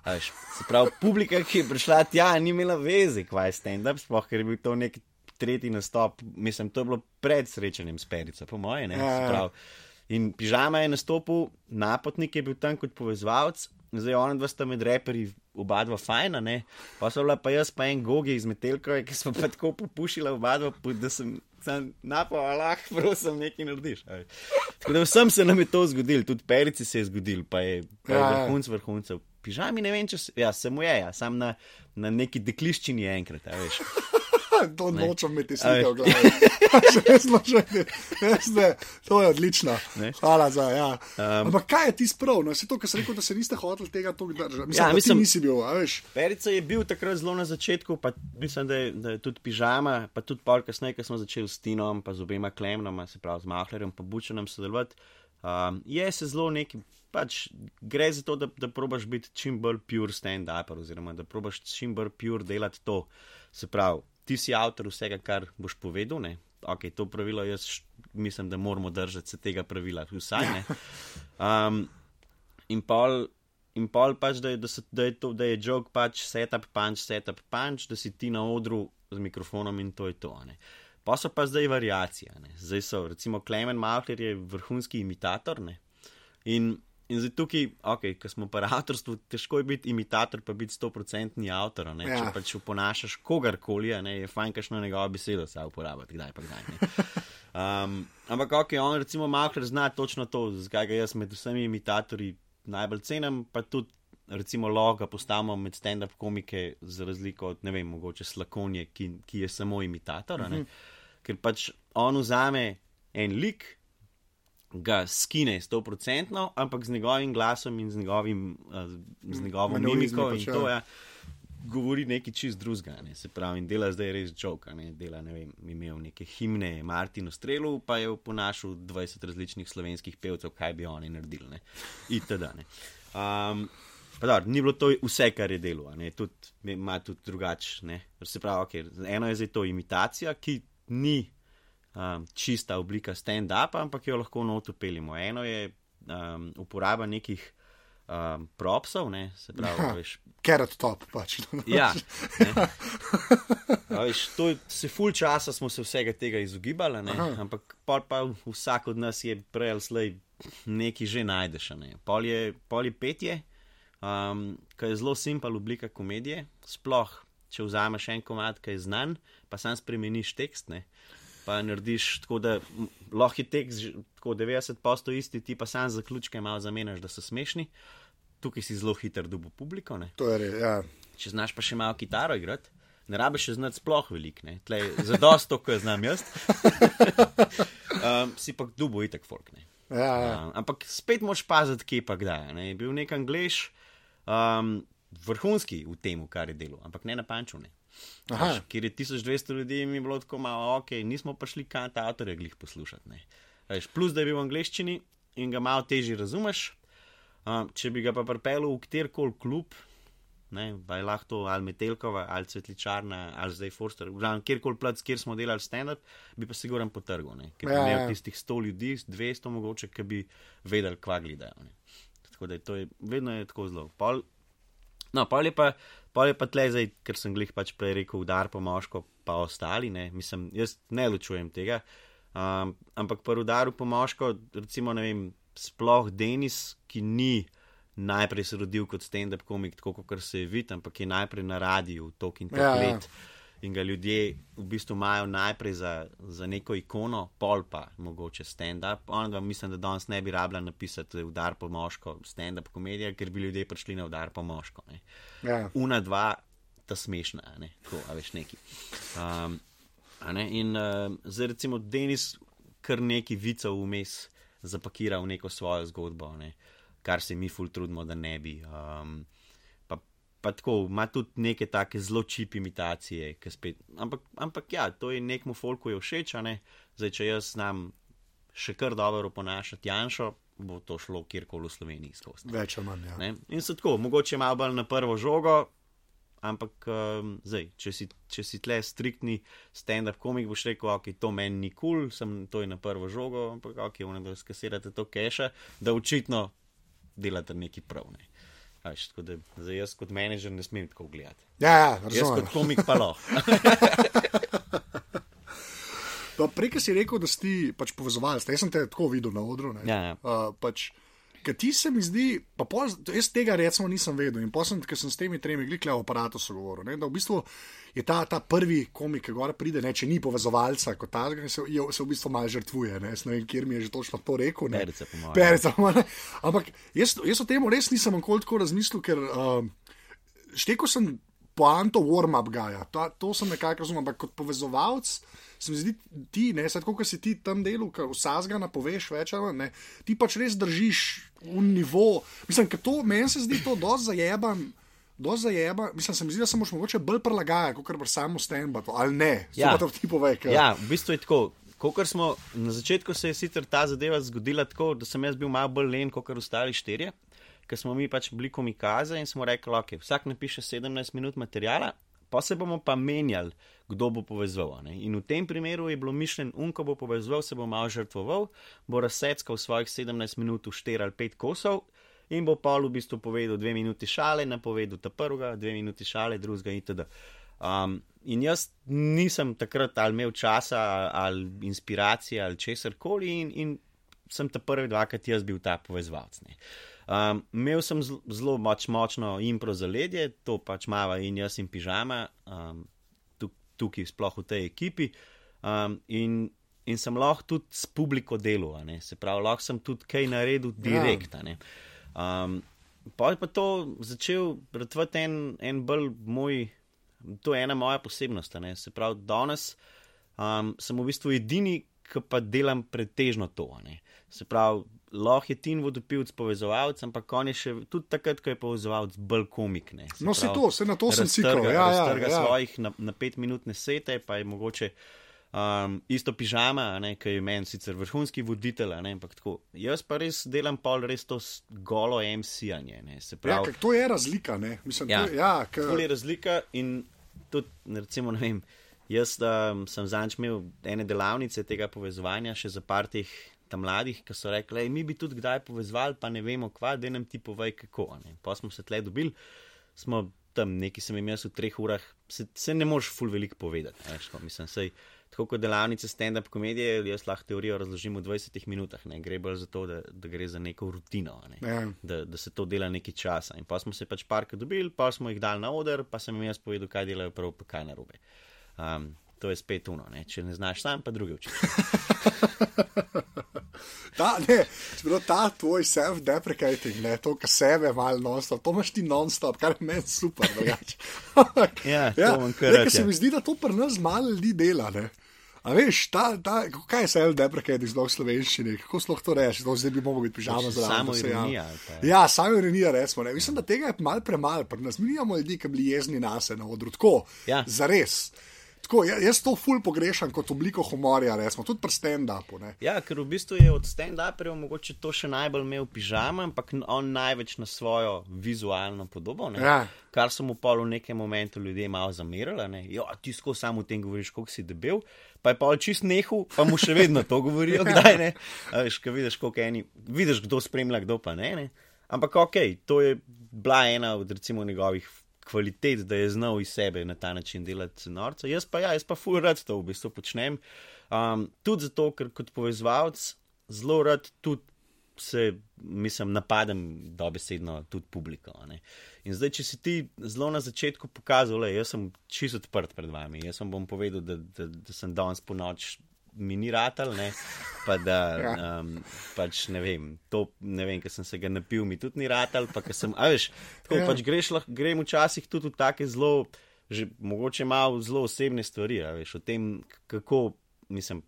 Se pravi, publika, ki je prišla tja, ni imela veze, kaj je stand-up, sploh ker je bil to nek tretji nastop. Mislim, to je bilo pred srečanjem s Perico, po moje. Ja. In pižama je nastopil, napotnik je bil tam kot povezovalec, zdaj ona dva sta med reperi, oba dva fajna, ne? pa so bila pa jaz, pa en gogi iz Metelka, ki smo pa tako popušila oba dva, da sem. Napol, lahko, prosim, nekaj narediš. Tako da vsem se nam je to zgodilo, tudi perici se je zgodil, pa je, pa je ja, ja. vrhunc vrhuncev pižami, ne vem, če se, ja, se mu je, ja, sam na, na neki dekliščini je enkrat, veš. to nočem imeti slike v glavi. Resno, že ne. To je odlično. Ne? Hvala za ja. Um, Ampak kaj je ti sprav? No, se to, kar si rekel, da se niste hoteli tega tako držati. Mislim, ja, mislim, nisi bil, veš. Perica je bil takrat zelo na začetku, pa mislim, da je, da je tudi pižama, pa tudi pol kasneje, ko smo začeli s Tinom, pa z obema klemnoma, se pravi z Mahlerjem, pa Bučenom sodelovati. Um, je se zelo neki pač gre za to, da, da probaš biti čim bolj pure stand-up, oziroma da probaš čim bolj pure delati to. Se pravi, ti si avtor vsega, kar boš povedal. Ne? Ok, to pravilo jaz mislim, da moramo držati se tega pravila, vsaj ne. Um, in pol. In pol pač, da je, da, so, da je to, da je jog pač setup, punch, setup, punch, da si ti na odru z mikrofonom in to je to. Ne. Pa so pa zdaj variacije. Ne. Zdaj so, recimo, Klemen Mahler je vrhunski imitator. Ne. In In zdaj tukaj, okay, ko smo pri avtorstvu, težko je biti imitator, pa biti stoprocentni avtor. Ja. Če pač uponašaš kogarkoli, je fajn, kašno njegovo besedo se uporabiti, kdaj pa kdaj. Um, ampak, ok, on recimo Mahler zna točno to, zakaj ga jaz med vsemi imitatorji najbolj cenim, pa tudi recimo loga postavimo med stand-up komike, za razliko od, ne vem, mogoče Slakonje, ki, ki je samo imitator. Mm -hmm. Ker pač on vzame en lik, ga skine 100%, ampak z njegovim glasom in z, njegovim, uh, z njegovo mimiko in to je. Ja, govori nekaj čist drugega, ne. se pravi, in dela zdaj res čovka. Ne. Dela, ne vem, imel neke himne Martinu Strelu, pa je ponašal 20 različnih slovenskih pevcev, kaj bi oni naredili. Ne. Itd. Ne. Um, pa da, ni bilo to vse, kar je delo, tudi, ima tudi drugače. Se pravi, okay, eno je zdaj to imitacija, ki ni um, čista oblika stand-upa, ampak jo lahko notopeljimo. Eno je um, uporaba nekih um, propsov, ne, se pravi, ja, veš. Carrot top, pač. ja. Veš, to je, se ful časa smo se vsega tega izogibali, ne, ampak pa vsak od nas je prej ali slej nekaj že najdeš. Ne. Pol, je, pol je petje, um, ki je zelo simpel oblika komedije, sploh. Če vzameš en komat, ki je znan, pa sam spremeniš tekst, ne, pa narediš tako, da lahko je tekst tako 90% isti, ti pa sam zaključke malo zamenjaš, da so smešni. Tukaj si zelo hiter dubo publiko. Res, ja. Če znaš pa še malo kitaro igrati, ne rabiš znati sploh velik, za dosto, ko znam jaz. um, si pa dubo itek folk. Ja, ja. Um, ampak spet moš paziti, kje pa kdaj. Ne? Je bil nek angliš, um, vrhunski v tem, kar je delo, ampak ne na panču. Ne? Až, kjer je 1200 ljudi, mi je bilo tako malo, ok, nismo pa šli kant avtorje glih poslušati. Až, plus, da je bil v angleščini in ga malo težje razumeš. Um, če bi ga pa pripeljal v kjerkoli klub, ne, pa je lahko ali Metelkova, ali Cvetličarna, ali zdaj Forster, kjerkoli plac, kjer smo delali stand-up, bi pa siguran potrgal, ne, ker bi ja, imel ja. tistih 100 ljudi, 200 mogoče, ki bi vedeli, kva gledajo. Ne. Tako da je to je, vedno je tako zelo. Pol, no, pol je pa. Pa je pa tle zdaj, ker sem glih pač prej rekel, udar po moško, pa ostali, ne, mislim, jaz ne ločujem tega. Um, ampak pri udaru po moško, recimo, ne vem, sploh Denis, ki ni najprej se rodil kot stand-up komik, tako kot se je videl, ampak je najprej na radiju, tok in tok ja, ja. let. Ja in ga ljudje v bistvu imajo najprej za, za neko ikono, pol pa mogoče stand-up. On ga mislim, da danes ne bi rabila napisati udar po moško, stand-up komedija, ker bi ljudje prišli na udar po moško. Ja. Una, dva, ta smešna, ne? tako, a veš neki. Um, ne? In uh, zdaj recimo Denis kar neki vicev vmes zapakira v neko svojo zgodbo, ne? kar se mi ful trudimo, da ne bi. Um, pa tako, ima tudi neke take zelo čip imitacije. Spet, ampak, ampak ja, to je nekmu folku je všeč, ne? zdaj če jaz znam še kar dobro ponašati Janšo, bo to šlo kjerkoli v Sloveniji skozi. Več ali manj. Ja. Ne? In so tako, mogoče malo bolj na prvo žogo. Ampak, um, zdaj, če si, če si tle striktni stand-up komik, boš rekel, ok, to meni ni kul, cool, to je na prvo žogo, ampak ok, vne da skasirate to keše, da očitno delate nekaj prav. Až, tako da zdaj jaz kot menedžer ne smem tako gledati. Ja, ja, Jaz razumem. kot komik pa lahko. Pa Prej si rekel, da si pač povezovalec, jaz sem te tako videl na odru. ne. Ja, ja. Uh, pač, Ker ti se mi zdi, pa pol, jaz tega recimo nisem vedel in posem, ker sem s temi tremi glikle v aparatu sogovoril, ne, da v bistvu je ta, ta prvi komik, ki gor pride, ne, če ni povezovalca kot ta, se, je, se v bistvu malo žrtvuje, ne, ne vem, kjer mi je že točno to rekel. Ne. Perica, po mojem. Perica, po mojem. Ampak jaz, jaz o tem res nisem nikoli tako razmislil, ker uh, štekel sem poanto warm-up gaja, to, to sem nekako razumel, ampak kot povezovalec. Se mi zdi, ti, ne, sad, kot si ti tam delu, ki vsazga napoveš več, ali manj, ne, ti pač res držiš v nivo. Mislim, ker to meni se zdi to dosti zajeban. Dosti zajeba, mislim, se mi zdi, da se moraš mogoče bolj prilagajati, kot pa samo stand-up, ali ne. Ja. To ti povej. ker- Ja, v bistvu je tako. Kokor smo, na začetku se je sicer ta zadeva zgodila tako, da sem jaz bil malo bolj len kot ostali štirje, ker smo mi pač bili komikaze in smo rekli, ok, vsak napiše 17 minut materijala, pa se bomo pa menjali, kdo bo povezoval. Ne? In v tem primeru je bilo mišljen, un, ko bo povezoval, se bo malo žrtvoval, bo razseckal svojih 17 minut v 4 ali 5 kosov. In bo Paul v bistvu povedal dve minuti šale, napovedal ta prvega, dve minuti šale, drugega itd. Um, in jaz nisem takrat ali imel časa ali inspiracije ali česar koli, in, in sem ta prvi dvakrat jaz bil ta povezovalec. ne. Um, imel sem zelo moč, močno impro zaledje, to pač mava in jaz in pižama, um, tuk, tukaj sploh v tej ekipi. Um, in, in sem lahko tudi s publiko delal, se pravi, lahko sem tudi kaj naredil direkt. a ne. Um, pa je pa to začel ratvati en, en bolj moj, to je ena moja posebnost. Se pravi, danes um, sem v bistvu edini, ki pa delam pretežno to. ne. Se pravi, lahko je Tin vodopilc povezovalec, ampak on je še tudi takrat, ko je povezovalec bolj komik. Ne. No, se to, se na to sem cikal. Ja, ja, ja. svojih na, na pet minutne sete, pa je mogoče um, isto pižama, a ne, ki je meni sicer vrhunski voditelj, a ne, ampak tako. Jaz pa res delam pol res to golo MC-anje. Se Ja, ker to je razlika. Ne? Mislim, Ja. to, je- ja, ker- Kul je razlika in tudi, recimo, ne vem, jaz um, sem zanč imel ene delavnice tega povezovanja še za par teh tam mladih, ki so rekli, "Ej, mi bi tudi kdaj povezovali, pa ne vemo kva, da nam ti povej kako. Ne. Pa smo se tle dobili, smo tam neki sem jim jaz v treh urah, se, se ne moreš ful veliko povedati. Veš, ko, mislim, sej, tako kot delavnice stand-up komedije, jaz lahko teorijo razložim v 20 minutah, ne gre bolj za to, da, da gre za neko rutino. Ne Ja. da, da se to dela nekaj časa. In pa smo se pač parkrat dobili, pa smo jih dali na oder, pa sem jim jaz povedal, kaj delajo prav, pa kaj narobe. Um, to je spet uno, ne? če ne znaš sam, pa druge učiš. Ta, ne, bilo ta tvoj self-deprecating, ne, to, kar sebe malo non-stop, to imaš ti non-stop, kar je meni super. Ja, to imam kar ne, rad, ker se ja. mi zdi, da to pri nas malo ljudi dela. Ne. A veš, ta, ta, kaj je self-deprecating zelo v slovenščini, kako sploh to reči, no, zdaj bi mogel biti pižama Pač zraven. samo se ironija pa- Ja, samo ironija, recimo. Ne. Mislim, da tega je malo premalo, pri nas mi nimamo ljudi, ki bi bili jezni na se na odru, tako, Ja. zares. Tako, ja- jaz to ful pogrešam kot obliko humorja, recimo, tudi pri stand-upu. Ja, ker v bistvu je od stand-uperjev mogoče to še najbolj imel pižama, ampak on največ na svojo vizualno podobo. ne. Ja. Kar so mu pol v nekem momentu ljudje malo zamerili. Jo, ti skozi samo o tem govoriš, koliko si debel. Pa je pa čist nehu, pa mu še vedno to govorijo, kdaj ne. A Veš, vidiš, eni, vidiš, kdo spremlja, kdo pa ne. ne. Ampak ok, to je bila ena od recimo njegovih kvalitet, da je znal iz sebe na ta način delati norca. Jaz pa ja, jaz pa full rad to v bistvu počnem. Um, tudi zato, ker kot povezovalec zelo rad tudi se, mislim, napadem dobesedno tudi publiko. ne. In zdaj, če si ti zelo na začetku pokazal, da jaz sem čisto odprt pred vami, jaz vam bom povedal, da, da, da sem danes po noč. Mi ni ratal, ne? pa da um, pač ne vem, to ne vem, ker sem se ga napil, mi tudi ni ratal, pa ker sem, a veš, tako Ja. pač greš, lahko grem včasih tudi v take zelo, že mogoče malo zelo osebne stvari, a veš, o tem, kako, mislim,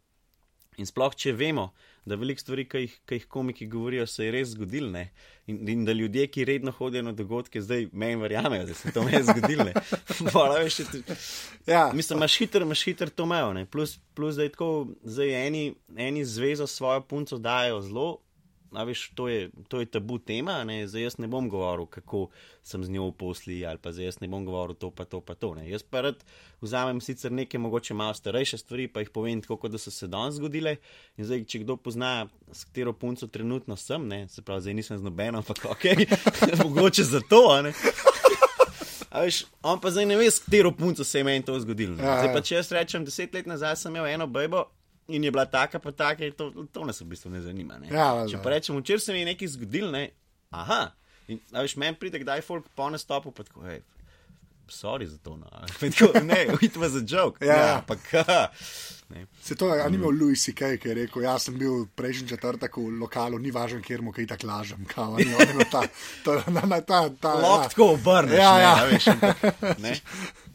In sploh, če vemo, da veliko stvari, ki jih, ki jih komiki govorijo, se je res zgodilo, ne? In, in da ljudje, ki redno hodijo na dogodke, zdaj meni verjamejo, da se to meni zgodilo. ja. Mislim, imaš hiter, imaš hiter to mejo. Plus, plus, da je tako, zdaj eni, eni zvezo s svojo punco dajo zelo A veš, to je, to je tabu tema, ne? zdaj jaz ne bom govoril, kako sem z njo v posli, ali pa zdaj jaz ne bom govoril to, pa to, pa to. Ne? Jaz pa rad vzamem sicer neke mogoče malo starejše stvari, pa jih povem tako, da so se danes zgodile. In zdaj, če kdo pozna, s katero punco trenutno sem, ne? se pravi, zdaj nisem z nobeno, ampak ok, mogoče za to. Veš, on pa zdaj ne ve, s katero punco se je meni to zgodilo. Ja, zdaj pa ja. če jaz rečem, deset let nazaj sem imel eno bebo, in je bila taka, pa taka, to, to nas v bistvu ne zanima. Ne? Ja, Če pa rečemo, včeraj se mi je nekaj zgodilo, ne? aha. In, veš, meni pride, kdaj folk po nastopu, pa tako, hej, sorry za to. No. ne, it was a joke. Ja, ja pa kaj. Se to je, ni imel Louis C.K., ki je rekel, jaz sem bil prejšnji četrtek v lokalu, ni važno, kjer mu kaj tako lažem. Lahko obrneš. Ja, ja. Ne, veš, ne?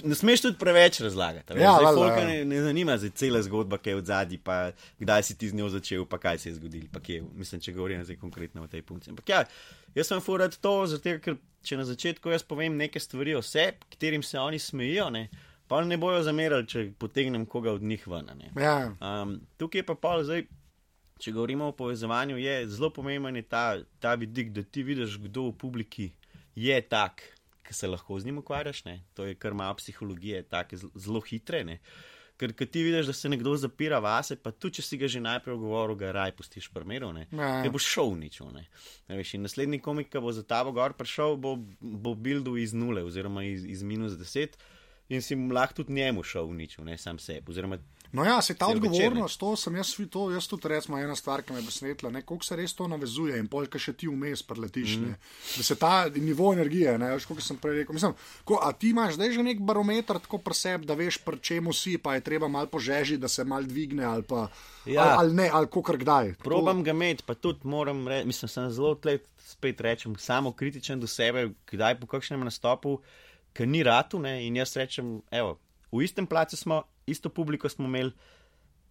Ne smeš tudi preveč razlagati. Ja, Zdaj, ja. ne, ne zanima se cela zgodba, kaj je v zadnji, pa kdaj si ti z njo začel, pa kaj se je zgodilo. Mislim, če govorim zdaj konkretno o tej punkciji. Ampak ja, jaz sem furat to, zato ker če na začetku jaz povem neke stvari o sebi, katerim se oni smejijo. Ne? pa ne bojo zamerali, če potegnem koga od njih ven. Ja. Um, tukaj je pa pol zdaj. Če govorimo o povezovanju, je zelo pomemben je ta, ta vidik, da ti vidiš, kdo v publiki je tak, ki se lahko z njim ukvarjaš. Ne? To je kar malo psihologije, tako zelo hitre. Ne? Ker ti vidiš, da se nekdo zapira vase, pa tudi če si ga že najprej govoril, ga raj pustiš prmero, ne ja. boš šel nič. Ne? Ne veš, naslednji komik, ki bo za ta bo gor prišel, bo, bo buildu iz nule oziroma iz, iz minus deset in si lahko tudi njemu šel nič, ne sam sebi. Oziroma, no, ja, se ta odgovornost, to sem jaz, to, jaz tudi recimo ena stvar, ki me je besnetila, koliko se res to navezuje in pojka še ti vmes preletiš. Mm. Da se ta nivo energije, ne veš, kot sem prej rekel. Mislim, ko, a ti imaš zdaj že nek barometer tako pri sebi, da veš, pri čemu si, pa je treba mal požeži, da se mal dvigne ali pa. Ja. Ali, ali ne, ali kako kdaj. Probam ga imeti, pa tudi moram reči, mislim, sem zelo tleh, spet rečem, samo kritičen do sebe, kdaj po kakšnem nastopu ki ni ratu. Ne? In jaz rečem, evo, v istem placu smo, isto publiko smo imeli,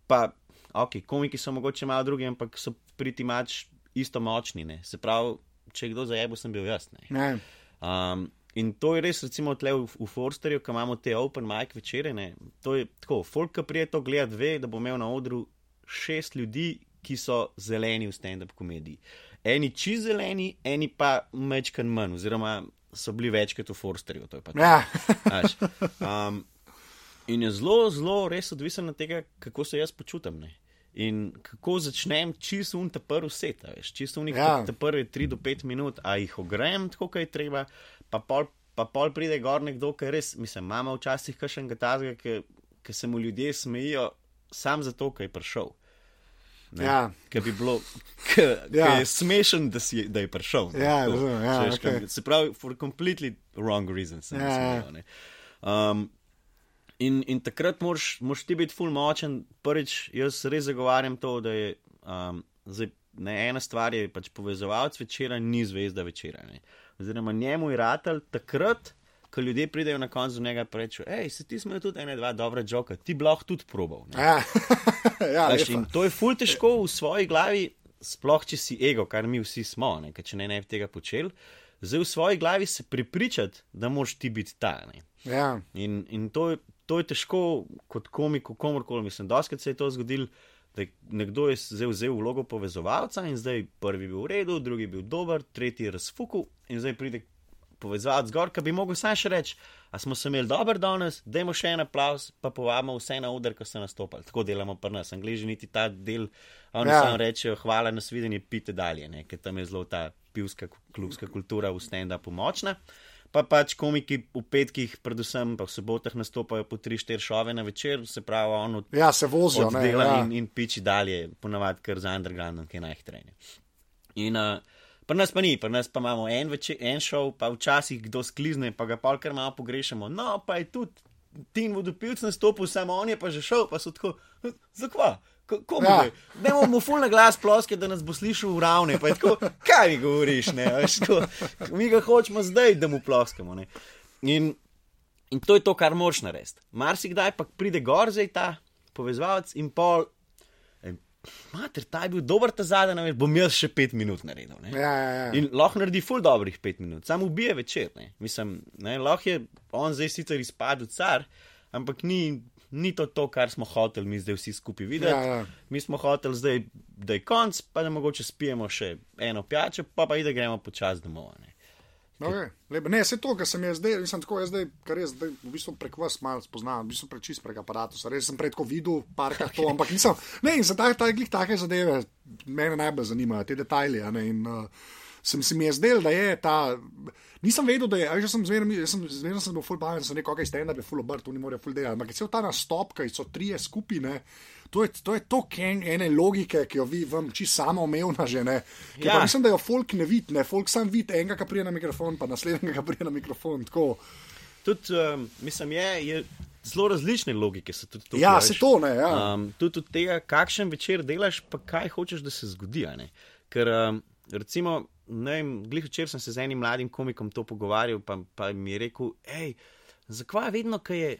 pa ok, komiki so mogoče malo drugi, ampak so priti mač isto močni. Ne? Se pravi, če kdo zajebo, sem bil jaz. Um, in to je res, recimo, tle v, v Forsterju, ki imamo te open mic večere. Ne? To je tako, folk, ki prije to gleda, ve, da bo imel na odru šest ljudi, ki so zeleni v stand-up komediji. Eni čez zeleni, eni pa mečkan manj, oziroma so bili večkrat v Forsterju. Ja. um, in je zelo, zelo res odvisen od tega, kako se jaz počutim. Ne? In kako začnem čisto un ta prvi set, veš, čisto unik ja. ta prvi 3 do 5 minut, a jih ogrem tako, kot je treba, pa pol, pa pol pride gor nekdo, ki res, mislim, imamo včasih kakšnega tazga, ki se mu ljudje smejijo, sam zato, ker je prišel. Ja. Ker bi bilo, ja. je smešen, da, si, da je prišel. Ja, razumem. Ja, okay. Se pravi, for completely wrong reasons. Ja, ja. um, in, in takrat moraš ti biti full močen. Prvič, jaz res zagovarjam to, da je um, zdaj, ne, ena stvar je pač povezovalec večera, ni zvezda večera. Oziroma, njemu je ratelj takrat ko ljudje pridejo na koncu njega in rečejo: hej, se ti smo tudi ena, dva dobra joka, ti bi lahko tudi probal. Ja. ja, in to je ful težko v svoji glavi, sploh če si ego, kar mi vsi smo, ne, če ne bi tega počeli. Zdaj v svoji glavi se pripričati, da moš ti biti ta. Ja. In, in to, to je težko kot komik, komorkoli. Mislim, da se je to zgodilo, da je nekdo je vzel, vzel vlogo povezovalca in zdaj prvi bil v redu, drugi bil dober, tretji razfuku in zdaj pride povezati zgor, ki bi mogel sam še reči, a smo se imeli dober danes, dajmo še en aplaus, pa povabimo vse na oder, ko so nastopili. Tako delamo pri nas, angliži niti ta del, oni ja. samo rečejo, hvala na svidenje, pite dalje, ker tam je zelo ta pivska klubska kultura v stand-upu močna. Pa pač komiki v petkih, predvsem pa v sobotah, nastopajo po 3-4 šove na večer, se pravi, ono ja, se vozijo, ne, ja. in, in piči dalje, ponavadi kar za underground, ki je najhitreje. In uh, Pri nas pa ni, pri nas pa imamo en, veče, en šov, pa včasih kdo sklizne, pa ga pa kar malo pogrešamo. No, pa je tudi Tin vodopilc nastopil, samo on je pa že šel, pa so tako, zakva. Ja. Ne bomo mu fulno glas ploske, da nas bo slišal v ravni. Tako, kaj mi govoriš, ne? Tako, mi ga hočemo zdaj, da mu ploskamo. In, in to je to, kar moš narediti. Mar si kdaj pa pride gor zdaj ta povezovalec in pol mater, ta je bil dober ta zadnji, vem, bom jaz še pet minut naredil. ne." Ja, ja, ja. In lahko naredi ful dobrih pet minut, samo ubije večer. Ne. Mislim, ne, lahko je on zdaj sicer izpadel car, ampak ni, ni to to, kar smo hoteli mi zdaj vsi skupaj videti. Ja, ja. Mi smo hoteli zdaj, da je konc, pa da mogoče spijemo še eno pijačo, pa pa ide gremo počasi domov. Ne. Okay. Lepo. Ne, vse to, kar sem jaz zdaj, nisem tako, jaz zdaj, kar jaz zdaj v bistvu prek vas malo spoznam, v bistvu prek čist prek aparata. Res sem predko videl parkrat to, ampak nisem. Ne, in za ta, ta, glih take zadeve mene najbolj zanimajo, te detajli. Ne, in, uh, sem si mi je zdel, da je ta. Nisem vedel, da je, a veš, jaz sem zmerno, jaz sem zmerno sem bil full pamet, sem rekel, ok, stand up je full obrt, tu ni more full dela, ampak cel ta nastop, ki so trije skupine. To je, to je to ken, ene logike, ki jo vi vam čisto samo omejuna že ne. Ja. Ja. Mislim, da jo folk ne vidi, ne, folk sam vidi enega, ki prije na mikrofon, pa naslednjega, ki prije na mikrofon. Tako. Tudi, um, mislim, je, je zelo različne logike. so Tudi tukaj, Ja, a se veš. to ne, ja. Um, tudi od tega, kakšen večer delaš, pa kaj hočeš, da se zgodi. Ker, um, recimo, ne vem, glih včeraj sem se z enim mladim komikom to pogovarjal, pa, pa mi je rekel, hej, zakaj vedno, ko je,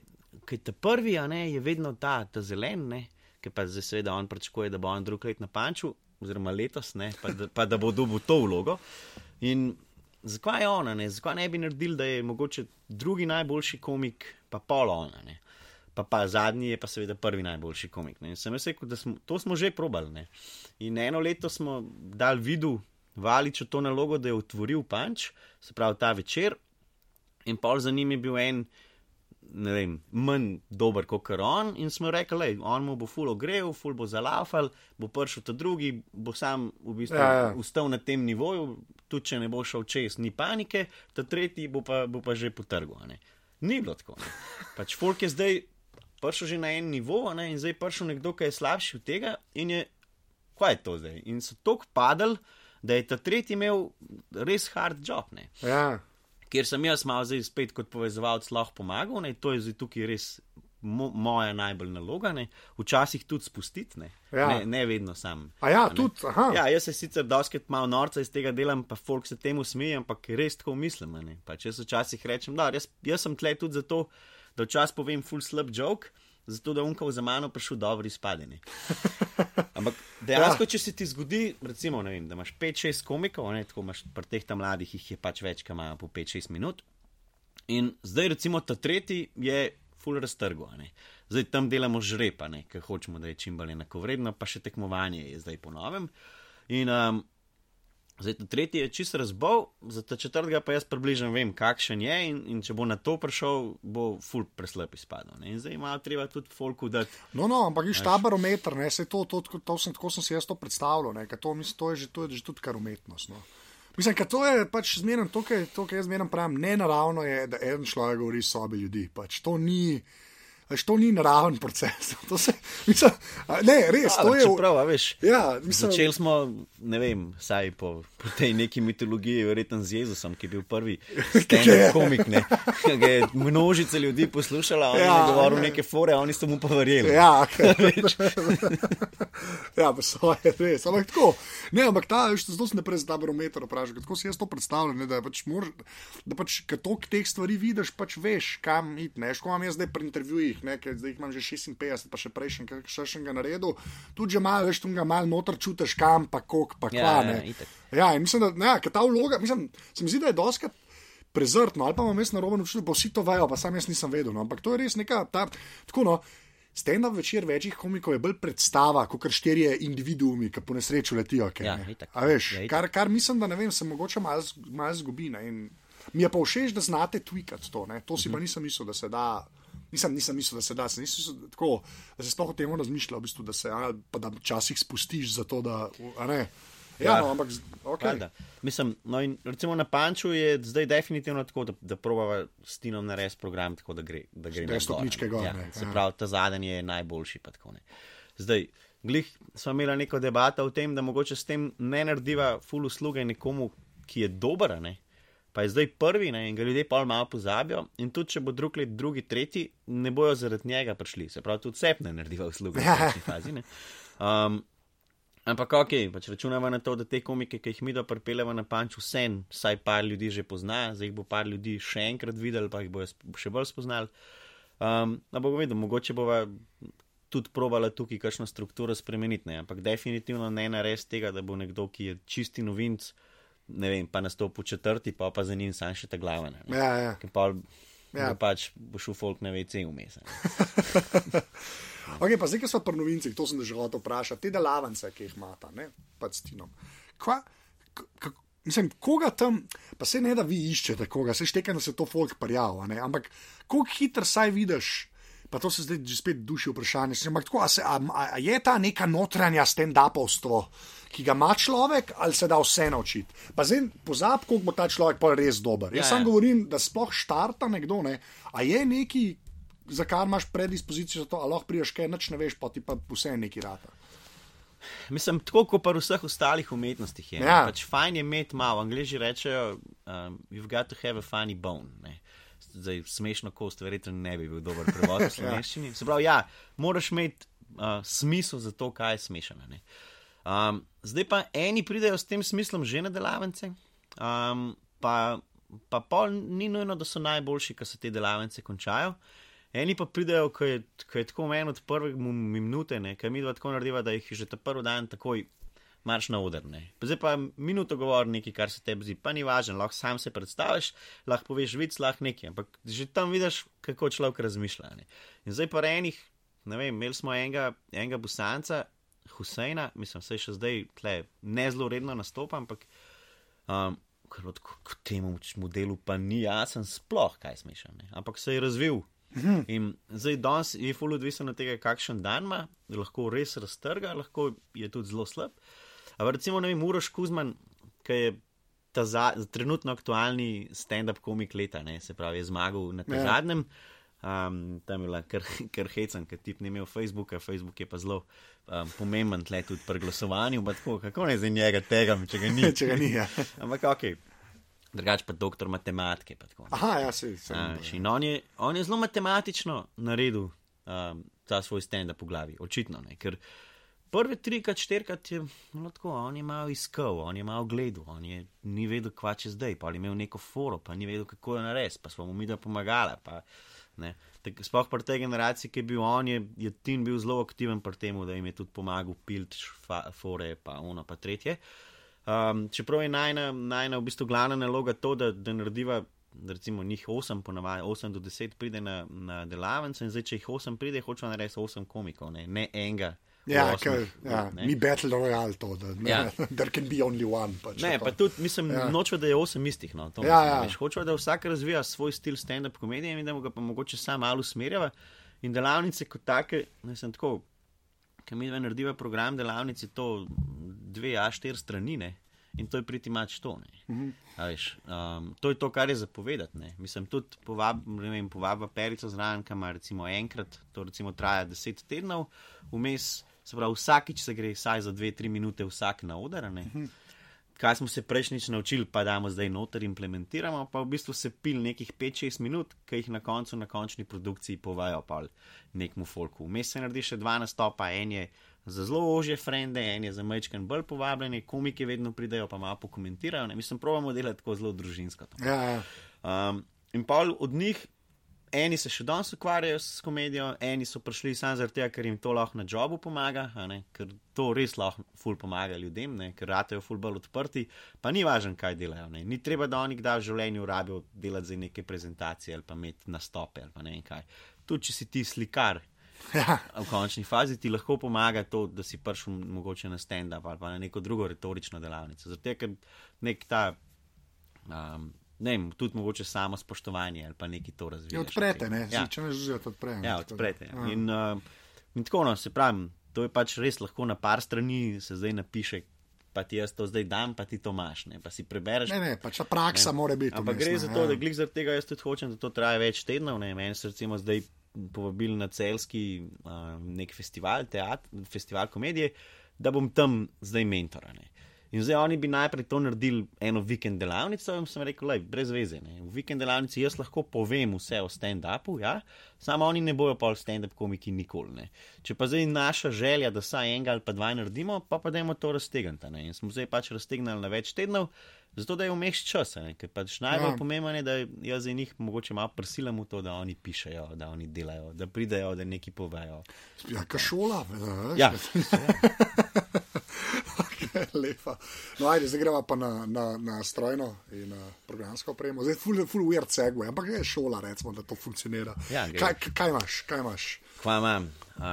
ko je ta prvi, a ne, je vedno ta, ta zelen, ne, ker pa zdaj seveda on pričakuje, da bo on drug let na panču, oziroma letos, ne, pa da, pa da bo dobil to vlogo. In zakaj je ona, ne? zakaj ne bi naredili, da je mogoče drugi najboljši komik, pa pol ona. Ne? Pa, pa zadnji je pa seveda prvi najboljši komik. Ne? In Sem jaz rekel, da smo, to smo že probali. Ne? In eno leto smo dal vidu Valiču to nalogo, da je otvoril panč, se pravi ta večer, in pol za njim je bil en. Ne vem, manj dober kot on, in smo rekli, da on mu bo full ogreval, full bo zalafal, bo prišel ta drugi, bo sam v bistvu Ja, ja. ustal na tem nivoju, tudi če ne bo šel čez, ni panike, ta tretji bo pa, bo pa že potrgal. Ni bilo tako. Ne. Pač folk je zdaj prišel že na en nivo, ne, in zdaj je prišel nekdo, ki je slabši od tega, in je, kaj je to zdaj? In so tako padali, da je ta tretji imel res hard job. Ne ja. Kjer sem jaz malo zdaj spet kot povezovalec lahko pomagal, ne, to je zdaj tukaj res mo, moja najbolj naloga, ne, včasih tudi spustiti, ne, Ja. ne, ne vedno sam. A ja, tudi, aha. Ja, jaz se sicer doskrat malo norca iz tega delam, pa folk se temu smeji, ampak res tako mislim. ne. Pač jaz včasih rečem, da jaz, jaz sem tle tudi zato, da včasih povem full slab joke. Zato, da unkal za mano prišel dobro izpadeni. Ampak dejansko, ja. če se ti zgodi, recimo, vem, da imaš 5-6 komikov, ne, tako imaš pri teh tam mladih, jih je pač več, ki imajo po 5-6 minut. In zdaj, recimo, ta tretji je full raztrgo. a ne. Zdaj tam delamo žrepa, ker hočemo, da je čim bolj enakovredno, pa še tekmovanje je zdaj po novem. In um, zdaj tretji je čist razbol, za ta četrtega pa jaz približno vem, kakšen je. In, in če bo na to prišel, bo full preslep izpadel. Ne. In zdaj ima treba tudi folku dati. No, no, ampak viš ta barometer, ne, se to, to, to, to sem, tako sem si jaz to predstavljal, ne, to, mislim, to, je že, to je že tudi kar umetnost. No. Mislim, ker to je pač zmerno, to, kar jaz zmerno pravim, nenaravno je, da en človek govori sobi ljudi. Pač to ni. Veš, to ni naraven proces. To se, mislim, a, ne, res, to je. Čeprav, a veš, Ja, mislim, Začeli smo, ne vem, saj po, po tej neki mitologiji, verjetno z Jezusom, ki je bil prvi komik. Ne, Ki ga je množica ljudi poslušala, on ja, Ja, je govoril ne. neke fore, oni so mu pa verjeli. Ja, ja, pa so je res. Ampak tako. Ne, ampak ta, veš, zato se ne prej za ta barometer vprašaj. Tako si jaz to predstavljam, ne, da, pač mor, da pač, ko toliko teh stvari vidiš, pač veš, kam iti. Ne, ško imam jaz zdaj pri intervjujih, ne, ker zdaj imam že 56, pa še prejšnji, še še enega naredil. Tudi že malo, veš, tu ga malo noter čutiš, kam, pa kok, pa Ja, kva. ja, ne. itak. Ja, in mislim, da ja, ta vloga, mislim, se mi zdi, da je doskrat. Prezrtno, ali pa imam jaz na robu občutek, pa vsi to vejo, pa sam jaz nisem vedel. No. Ampak to je res neka, ta, tako no, stand-up večer večjih komikov je bolj predstava, kot kar štirje individuumi, ki po nesreču letijo. Kaj, Ja, ne. itak. A veš, Ja, itak. kar, kar mislim, da ne vem, se mogoče malo mal zgubi. Ne. In Mi je pa všeč, da znate tweakati to. Ne. To si Mhm. pa nisem mislil, da se da. Nisem, nisem mislil, da se da, sem mislil, tako, da se sploh o tem razmišlja, v bistvu, da se a, da včasih spustiš za to, da. Ne. Ja, Ja. no, ampak okay. Valjda. Mislim, no in recimo na Panču je zdaj definitivno tako, da, da probava s Tinom narediti program, tako da gre, da gre Da stopničke gor, Ja, ne, se pravi, ta zadnji je najboljši. tako ne. Zdaj, glih smo imeli neko debato o tem, da mogoče s tem ne narediva full usluge nekomu, ki je dober, ne. Pa je zdaj prvi ne, in ga ljudje pa malo pozabijo. In tudi, če bo drug let, drugi, tretji, ne bojo zaradi njega prišli. Se pravi, tudi sep ne narediva usluge v končni fazi. ne. Um, Ampak ok, pač računamo na to, da te komike, ki jih mi da pripeljemo na panč, vse, vsaj par ljudi že pozna, zdaj jih bo par ljudi še enkrat videl, pa jih bo še bolj spoznal. Um, no, bomo videli, mogoče bova tudi probala tukaj kakšno strukturo spremeniti, ne? ampak definitivno ne nares tega, da bo nekdo, ki je čisti novinc, ne vem, pa nastopil četrti, pa pa za njim sam še ta glavna. Ja, ja. Pa, ja. pač bo šel folk na vece vmes. ok, pa zdaj, ki smo pri novincih, to sem že hotel vprašati, te delavnice, ki jih imata, ne, pa s Tinom. Kva, Mislim, koga tam, pa se ne da vi iščete, koga se šteka, da se to folk parjava, ampak koliko hitro saj vidiš, pa to se zdaj že spet duši vprašanje. Ampak tako, a, se, a, a je ta neka notranja stand-upovstvo, ki ga ima človek, ali se da vse naučiti? Pa zdaj pozab, koliko bo ta človek pa res dober. Jaz ja, sam ja. govorim, da sploh štarta nekdo, ne? a je neki, za kar imaš predispozicijo za to, ali lahko priješ kaj, noč ne veš, pa ti pa vse neki rata. Mislim, tako kot v vseh ostalih umetnostih je. Ja. Pač fajn je imeti malo, angliži rečejo, um, you've got to have a funny bone. Ne? Zdaj smešno kost, verjetno ne bi bil dober prevod v ja. slovenščini. Se pravi, ja, moraš imeti uh, smisel za to, kaj je smešno. Um, zdaj pa eni pridejo s tem smislom že na delavnice, um, pa, pa pol ni nujno, da so najboljši, ki se te delavnice končajo. Eni pa pridejo, ko je, ko je tako meni od prvega minute, ki mi dva tako narediva, da jih že ta prvi dan takoj marš na oder. Ne. Zdaj pa minuto govori nekaj, kar se tebi zdi, pa ni važno, lahko sam se predstaviš, lahko poveš vic, lahko nekaj, ampak že tam vidiš, kako človek razmišlja. Ne. In zdaj pa enih, ne vem, imeli smo enega, enega busanca, Huseina, mislim, se še zdaj tle, ne zelo redno nastopa, ampak um, k temu modelu pa ni jasen sploh, kaj smešam, ampak se je razvil. Mhm. In zdaj danes je fully odvisen od tega, kakšen dan ima, lahko res raztrga, lahko je tudi zelo slab. Ampak recimo, ne vem, Uroš Kuzman, ki je ta za, trenutno aktualni stand-up komik leta, ne, se pravi, je zmagal na tem ja. zadnjem. Um, tam je bila kar, kar hecen, ker ti ni imel Facebooka, Facebook je pa zelo um, pomemben tle tudi pri glasovanju. Tako, kako ne za njega tega, če ga ni? če ga ni ja. Ampak ok. Drugač pa doktor matematike. Aha, ja, se vidi. On, on je zelo matematično naredil um, ta svoj stand-up v glavi, očitno. Ne, ker, uh, prve trikrat, štirikrat je bilo tako, on je malo iskal, on je malo gledal, on je ni vedel, kva če zdaj, pa je imel neko foro, pa ni vedel, kako je narediti, pa smo mu mi da pomagali. Sploh pri tej generaciji, ki je bil on, je, je Tim bil zelo aktiven pri tem, da jim je tudi pomagal pilt, fore, pa ono, pa tretje. Um, čeprav je najna, najna v bistvu glavna naloga to, da, da narediva. Recimo, njih 8, ponavadi 8 do 10 pride na, na delavnico, in zdaj, če jih 8 pride, hočejo narediti 8 komikov, ne, ne enega, Ja, ker ja, ni Battle Royale to, da ja. there can be only one. Pač, ne, pa tudi mislim, ja. noče, da je osem istih. No, ja, ja. Hoče, da vsak razvija svoj stil stand-up komedije in da ga pa mogoče sam malo usmerjava. In delavnice kot take, ne sem tako, ki mi dve narediva program delavnice, to dve A4 strani. Ne. In to je priti mač to. Mhm. Um, to je to, kar je zapovedati. Ne. Mislim, tudi povab perico zraven, kam recimo enkrat, to recimo traja deset tednov, vmes Se pravi, vsakič se gre vsaj za dve, tri minute, vsak na oder. Mhm. Kaj smo se prejšnjič naučili, pa damo zdaj noter implementiramo, pa v bistvu se pil nekih 5-6 minut, ki jih na koncu, na končni produkciji povajo pa nekmu folku. Vmes se naredi še dva nastopa, en je za zelo ožje frende, en je za majčken bolj povabljeni, komiki vedno pridejo, pa malo pokomentirajo. Ne? Mislim, pravimo delati tako zelo družinsko. Ja, ja. Um, in pa od njih eni se še danes ukvarjajo s komedijo, eni so prišli samo zato, ker jim to lahko na jobu pomaga, ker to res lahko ful pomaga ljudem, ne? ker ratejo ful bolj odprti, pa ni važno, kaj delajo. Ne? Ni treba, da oni kdaj v življenju rabijo delati za neke prezentacije ali pa imeti nastope ali pa ne vem kaj. Tudi če si ti slikar. Ja. V končni fazi ti lahko pomaga to, da si prišel mogoče na stand-up ali pa na neko drugo retorično delavnico. Zato, ker nek ta um, ne vem, tudi mogoče samo spoštovanje ali pa neki to razvijati. Ja, odprete, ne, ja. če ne želijo, odprete. Ja, odprete. Ja. In, uh, in tako, no, se pravi, to je pač res lahko na par strani se zdaj napiše. Pa ti jaz to zdaj dam, pa ti to imaš, ne? pa si prebereš. Ne, ne, pač praksa ne. mora biti. Ampak gre za to, ja. da glej zaradi tega jaz tudi hočem, da to traja več tednov. Meni so recimo zdaj povabili na celski uh, nek festival, teat, festival komedije, da bom tam zdaj mentor. In zdaj oni bi najprej to naredili eno vikend delavnico, in sem rekel, lej, brez veze. Ne. V vikend delavnici jaz lahko povem vse o stand-upu, ja? samo oni ne bojo pol stand-up komiki nikoli. Ne. Če pa zdaj naša želja, da saj enega ali pa dva naredimo, pa pa dajmo to raztegniti. In smo zdaj pač raztegnili na več tednov, zato da je vmeš čas. Ne. Ker pač najbolj Ja. pomembno je, da jaz za njih mogoče malo prisilam v to, da oni pišejo, da oni delajo, da pridejo, da nekaj povejo. Ja, ka šola. veš. Ja, Lepa. No, ajde, zdaj gremo pa na, na, na strojno in na programsko opremo. Zdaj, full, full weird segue, ampak je šola, recimo, da to funkcionira. Ja, gre. kaj, kaj imaš, kaj imaš? kva imam? Uh,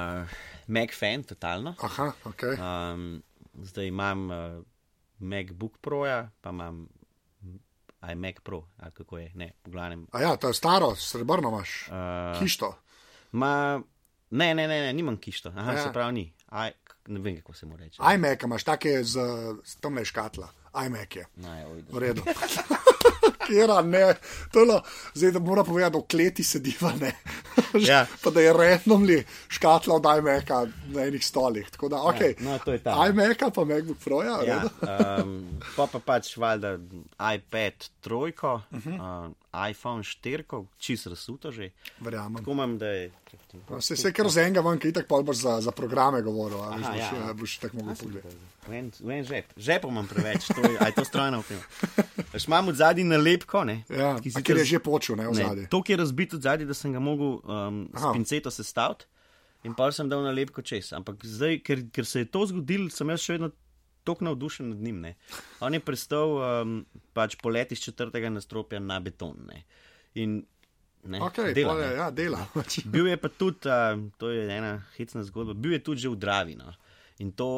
Mac fan, totalno. Aha, ok. Um, zdaj imam uh, MacBook Pro, -ja, pa imam iMac Pro, ali kako je, ne, v glavnem. A ja, to je staro, srebrno imaš. Uh, Kišto. ma, ne, ne, ne, ne, nimam kišto, Aha, ja. se pravi ni. I, ne vem, kako se mu reče. iMac imaš, take z, z tam le škatla. iMac je. Naj. V redu. Kjera, ne, to je, lo- zdaj da mora povedati, da v kleti sediva, ne. Ja. pa da je randomly škatla od iMaca na enih stolih. Tako da, ok. no, to je ta. iMaca pa MacBook Pro, ja, Ja, um, pa pa pač valjda iPad trojko, uh. -huh. uh, iPhone 4, čist razsuto že. Verjamem. Tako imam, da je. Se vse kar z enega ven, ki itak pol boš za, za programe govoril, a veš, Aha, boš, ja. ja. boš tako mogel pogledati. V en, žep, žepov imam preveč, to je, je to strojno. Veš, imam od zadaj nalepko, ne? Ja, ki ker je že počel, ne, v zadnji. to, ki je razbit od zadaj, da sem ga mogel um, Aha. s pinceto sestaviti in pa sem dal nalepko čez. Ampak zdaj, ker, ker se je to zgodilo, sem jaz še vedno tako navdušen nad njim. Ne. On je prestal um, pač poleti iz četrtega nastropja na beton. Ne. In ne, Ok, dela, pol je, ne. ja, dela. Bil je pa tudi, uh, to je ena hecna zgodba, bil je tudi že v Dravi. No. In to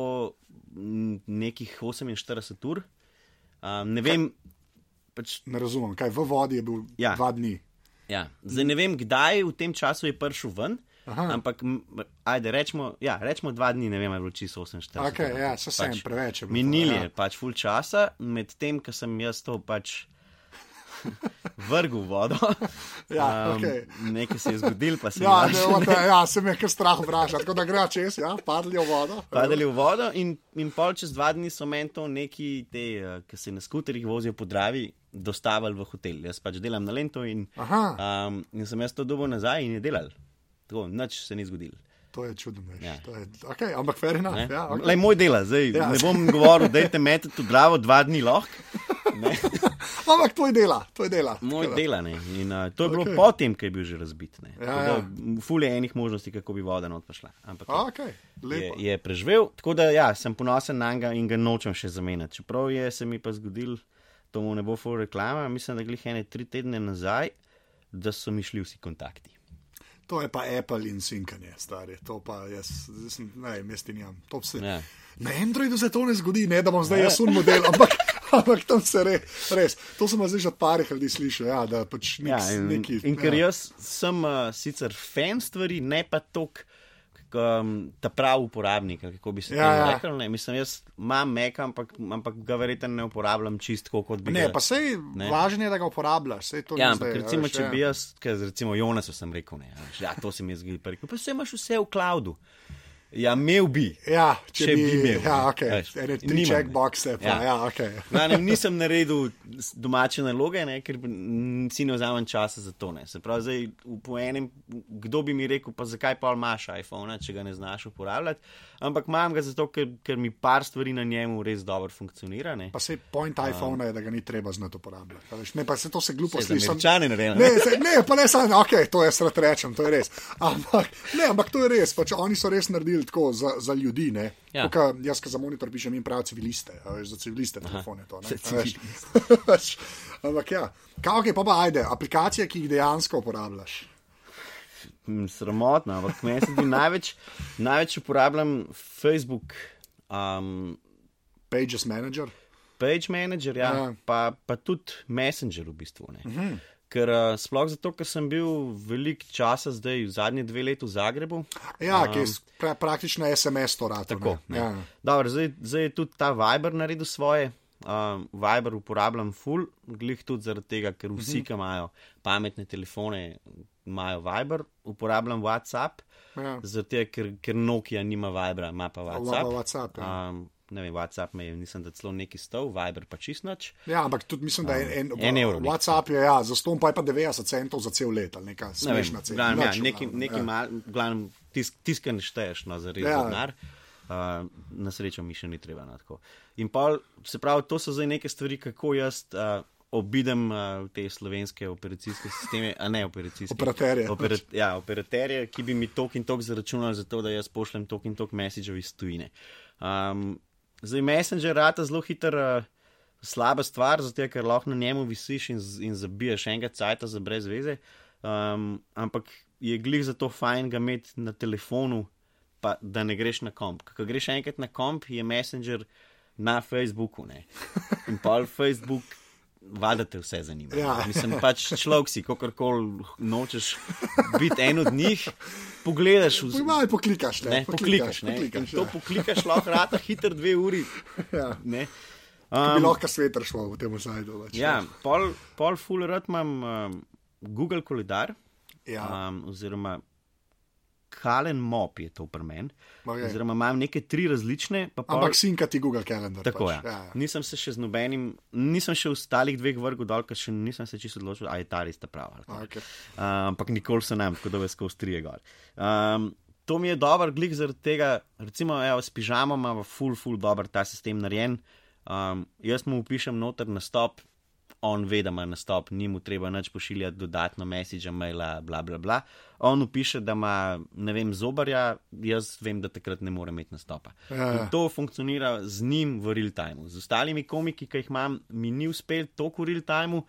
nekih 48 ur. Um, ne vem, pač Ne razumem, kaj v vodi je bil Ja. dva dni. Ja, zdaj ne vem, kdaj v tem času je prišel ven, Aha. Ampak ajde, rečemo, ja, rečemo dva dni, ne vem, ali je bilo čisto 48. Ok, ja, se sem, preveč je bilo to, Minili ja. je pač full časa, medtem, ko sem jaz to pač vrgel vodo. Ja, okej. Nekaj se je zgodilo, pa se Ja, je ne, o, te, ja, se mi je kar strah vprašati, tako da gre čez, ja, padli v vodo. padali v vodo in, in pol čez dva dni so meni to neki, te, eh, ki se na skuterjih vozijo po Dravi, dostavili v hotel. Jaz pač delam na Lento in, Aha. um, in sem jaz to dobil nazaj in je delal. Tako, nič se ni zgodilo. To je čudno, veš. Ja. To je, okay, ampak fair enough. Ne? Ja, okay. Lej, moj dela, zdaj Ja. ne bom govoril, da je metati v Dravo dva dni lahko. Ampak to je dela, to je dela. Moj dela. Ne? In uh, to je bilo okay. potem, ko je bil že razbit. Ne? Ja, Tako ja. Ful je enih možnosti, kako bi voda not prišla. Ampak A, Ok, je, je preživel, tako da ja, sem ponosen na njega in ga nočem še zamenjati. Čeprav je se mi pa zgodil, to mu ne bo full reklama, mislim, da glih ene tri tedne nazaj, da so mi šli vsi kontakti. To je pa Apple in sinkanje, stari. To pa jaz, sem, ne vem, jaz ti nimam. To se, Ja. Na Androidu se to ne zgodi, ne da bom zdaj Ne. jaz un model, ampak, ampak tam se re, res. To sem zdaj že od parih ljudi slišal, ja, da pač nik, Ja, in, neki. in ker ja. jaz sem uh, sicer fan stvari, ne pa tok. Um, ta pravi uporabnik, kako bi se Ja, ja, rekel. Ne? Mislim, jaz imam Mac, ampak, ampak ga verjetno ne uporabljam čisto kot bi Ne, ga. pa sej važno je, da ga uporabljaš. Sej Ja, ni ampak zdaj, recimo, veš, če ja. bi jaz, ker recimo Jonasu sem rekel, ne, veš, ja, to se mi je zgodilo, pa rekel, pa vse imaš vse v cloudu. Ja, imel bi. Ja, če, če bi, bi imel, Ja, ne, ok. veš, Ene tri checkboxe, ja, Ja. ja ok. Glavno, nisem naredil domače naloge, ne, ker si ne vzamem časa za to. Ne. Se pravi, zdaj, po enem, kdo bi mi rekel, pa zakaj pa imaš iPhone, če ga ne znaš uporabljati. Ampak imam ga zato, ker, ker mi par stvari na njemu res dobro funkcionira. Ne. Pa se point iPhone je, da ga ni treba znati uporabljati. Ne, pa se to se glupo sliši. sam- Ne, ne. ne, pa ne samo, ok, to jaz rad rečem, to je res. Ampak, ne, ampak to je res, pač oni so res naredili tako za, za ljudi. Ne? Ja. Tukaj, jaz, ki za monitor pišem, jim pravijo civiliste, a veš, za civiliste telefone. To, ne, ampak ja, kaj, okay, pa pa ajde, aplikacije, ki jih dejansko uporabljaš. Mm, Sramotno, ampak meni se zdi največ, največ uporabljam Facebook. Um, Pages Manager. Page Manager, ja, Ja. ja. Pa, pa tudi Messenger v bistvu. Uh -huh. Ker uh, sploh zato, ker sem bil veliko časa zdaj, zadnje dve leti v Zagrebu. Ja, um, ki je pra, praktično SMS to rado. Tako, ne. ne. Ja. Dobro, zdaj, zdaj je tudi ta Viber naredil svoje. Um, Viber uporabljam full, glih tudi zaradi tega, ker vsi, ki imajo pametne telefone, imajo Viber, uporabljam WhatsApp, Ja. tega, ker, ker Nokia nima Vibra, ima pa WhatsApp. WhatsApp, ja. Um, ne vem, WhatsApp me je, nisem da celo neki stov, Viber pa čist noč. Ja, ampak tudi mislim, da je en, en evro nekaj. WhatsApp je, ja, za ston pa je pa 90 centov za cel let ali neka smešna cena. Glavnem, ja, neki, neki ja. mal, glavnem, tisk, tiskan šteješ, no, za res Ja. denar. Uh, na srečo mi še ni treba na tako. In pa, se pravi, to so zdaj neke stvari, kako jaz uh, obidem uh, te slovenske operacijske sisteme, a ne operacijske. Operaterje. Opera, ja, operaterje, ki bi mi tok in tok zaračunali za to, da jaz pošljem tok in tok messagev iz tujine. Um, zdaj, Messenger rata zelo hiter. Uh, Slaba stvar, zato ker lahko na njemu visiš in, in zabiješ enega cajta za brez veze. Um, ampak je glih zato fajn ga imeti na telefonu, pa da ne greš na komp. Ko greš enkrat na komp, je Messenger na Facebooku. Ne? In pa Facebook, valjda te vse zanima. Ja. Mislim, pač človek si, kakorkoli nočeš biti en od njih, pogledaš v Malo poklikaš, ne? Ne, poklikaš, ne. poklikaš, In to ja. poklikaš lahko rata hiter dve uri. Ja. Ne. Um, lahko sveter šlo v tem sajtu. pač. ja, pol, pol full rad imam um, Google koledar, Ja. um, oziroma Kalen Mop je to pri meni. Okej. Oziroma imam neke tri različne, pa pol, Ampak sinka ti Google Calendar. Tako je. pač. Ja. Ja. Nisem se še z nobenim, nisem še v ostalih dveh vrgel dol, ker še nisem se čisto odločil, ali je ta res ta prava. Okay. Uh, ampak nikoli se nam, tako da vas skozi trije gor. Um, to mi je dober glik zaradi tega, recimo, evo, s pižamo ima full, full dober ta sistem narejen. Um, jaz mu upišem noter na stop, on ve, da ima na stop, ni mu treba nič pošiljati dodatno message, maila, bla, bla, bla. On upiše, da ima, ne vem, zobarja, jaz vem, da takrat ne more imeti nastopa. Ja. In to funkcionira z njim v real time. Z ostalimi komiki, ki jih imam, mi ni uspel toliko v real time.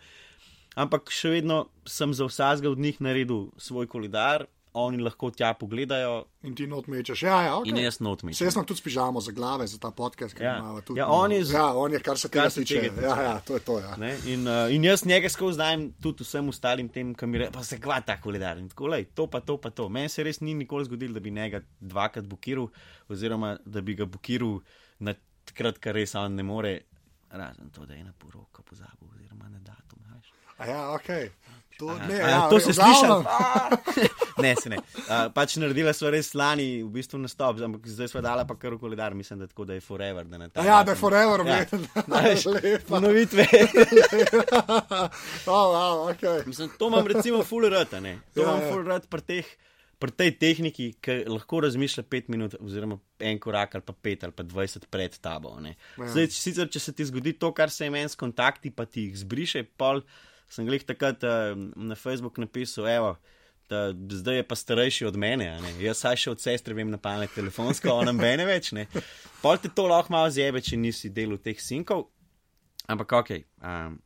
Ampak še vedno sem za vsakega od njih naredil svoj koledar, oni lahko tja pogledajo In ti not mečeš. Ja, ja, okay. in jaz not mi. Se jaz sem tudi spižamo za glave, za ta podcast, ki Ja. ga imamo tudi. Ja, on je z- ja, on je, kar se tega kar se tiče. Ja, ja, to je to. Ja. Ne? In, uh, in jaz njega skozi dajem tudi vsem ostalim tem, ki mi reče, pa se kva ta koledar. In tako, lej, to pa to, pa to. Meni se res ni nikoli zgodilo, da bi njega dvakrat bukiral, oziroma da bi ga bukiral na takrat, kar res on ne more, razen to, da je na poroko pozabil, oziroma na datum. veš. A ja, ok. To, ne, A, ja, to se sliši. ne, se ne. Uh, pač naredila smo res lani, v bistvu nastop, ampak zdaj smo dala pa kar v koledar, mislim, da tako da je forever. Da na ta A Ja, da je forever, Ja. ja. Lepa. Ponovitve. oh, wow, okay. Mislim, to imam recimo full rad, a ne. To Ja, imam ja. full rad pri teh. Pri tej tehniki, ki lahko razmišlja pet minut, oziroma en korak ali pa pet ali pa dvajset pred tabo. ne. Ja. Zdaj, sicer, če se ti zgodi to, kar se je meni s kontakti, pa ti jih zbriše, pol sem glih takrat uh, na Facebook napisal, evo. Da, zdaj je pa starejši od mene, ne. jaz saj še od sestre vem na pamet telefonsko, ona mene več ne. Pol te to lahko malo zjebe, če nisi del teh sinkov. Ampak ok, um,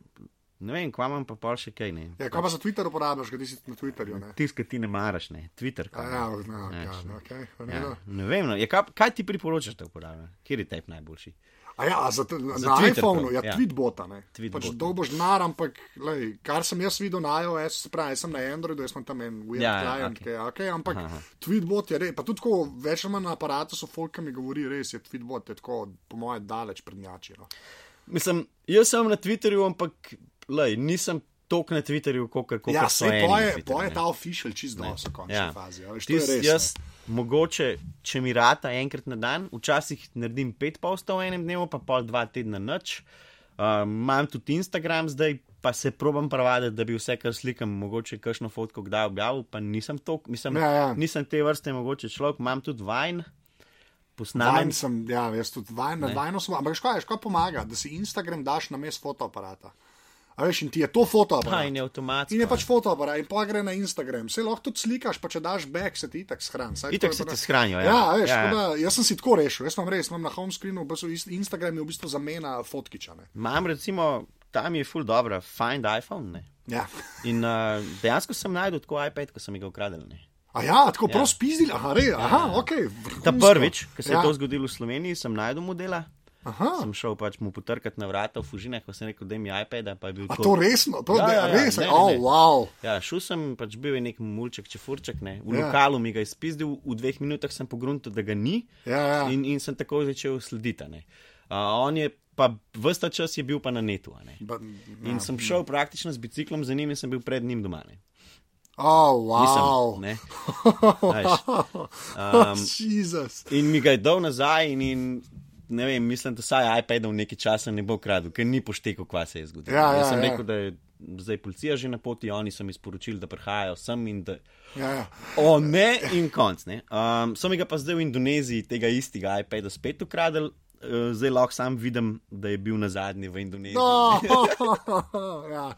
ne vem, kva imam pa pol še kaj ne. Ja, kaj pa za Twitter uporabljaš, ti si na Twitterju? Ne? Tisk, ki ti ne maraš, ne, Twitter. Kaj, ja, ne. no, ja, okay, v Ja, ne vem, no. ja, kaj, kaj ti priporočaš, da uporabljam? Kjer je tep najboljši? A ja, za, Za na Twitter iPhonu, prav, ja, ja. tweetbota. Ne. Tweetbot, Pač ja. dolgo žnar, ampak lej, kar sem jaz videl na iOS, se pravi, jaz sem na Androidu, jaz sem tam en weird Ja, ja, ja, client, okej. okay. Okay, ampak Aha, aha. tweetbot je res, pa tudi tako več ali manj na aparatu so folk, ki mi govori, res je tweetbot, je tako, po mojem, daleč prednjači. No. Mislim, jaz sem na Twitterju, ampak lej, nisem tok na Twitterju, kot Ja, so eni. poje, na Twitterju, poje ta official čist dosto v končni Ja. fazi. a Veš, Tis, res. jaz, ne. mogoče, če mi rata enkrat na dan, včasih naredim pet postov v enem dnevu, pa pol dva tedna noč. Uh, imam tudi Instagram zdaj, pa se probam pravaditi, da bi vse, kar slikam, mogoče kakšno fotko kdaj objavil, pa nisem to, mislim, Ja, ja. nisem te vrste mogoče človek, imam tudi Vine, posnamem. Vajn sem, ja, jaz tudi vajn, na vajno sem, ampak škoda, škoda pomaga, da si Instagram daš na mest fotoaparata. A veš, in ti je to Pa fotoaparat. in je avtomatsko. In je pač fotoaparat, in pa gre na Instagram. Se lahko tudi slikaš, pa če daš back, se ti itak shrani. Saj Itak se ti shranijo, ja. Ja, veš, Ja, ja, ja. ja. jaz sem si tako rešil, jaz imam res, imam na home screenu, Instagram je v bistvu zamena fotkičane. Imam recimo, tam je full dobro, find iPhone. Ne? Ja. In uh, dejansko sem najdel tako iPad, ko sem ga ukradel. Ne? A ja, tako Ja. prav spizdili, aha, res, aha, ok. Ta vrhunsko. prvič, ko se je ja. to zgodilo v Sloveniji, sem najdel modela. Aha, Sem šel pač mu potrkati na vrata v Fužinah, ko sem rekel, da mi iPad, pa je bil a to resno, to Ja, ja, ja, ja, res, ne, ne, oh, ne. wow. Ja, šel sem, pač bil je nek mulček, čefurček, ne. v Ja. lokalu mi ga je spizdil, v dveh minutah sem pogrunil, da ga ni Ja, ja. in, in sem tako začel slediti. Uh, on je pa vsta čas je bil pa na netu. a ne. Ba, In sem šel praktično z biciklom za njim in sem bil pred njim doma. Ne. Oh, Nisem, wow. ne. Veš, um, in mi ga je dal nazaj, in, in ne vem, mislim, da vsaj iPadov nekaj časa ne bo kradel, ker ni poštekal, kva se je zgodilo. Ja, ja, Jaz sem ja. rekel, da je zdaj policija že na poti, oni so mi sporočili, da prihajajo sem in da. Ja, ja. O ne, in konc. ne. Um, so mi ga pa zdaj v Indoneziji tega istega iPada spet ukradli. Uh, zdaj lahko sam vidim, da je bil na zadnji v Indoneziji. No, ja,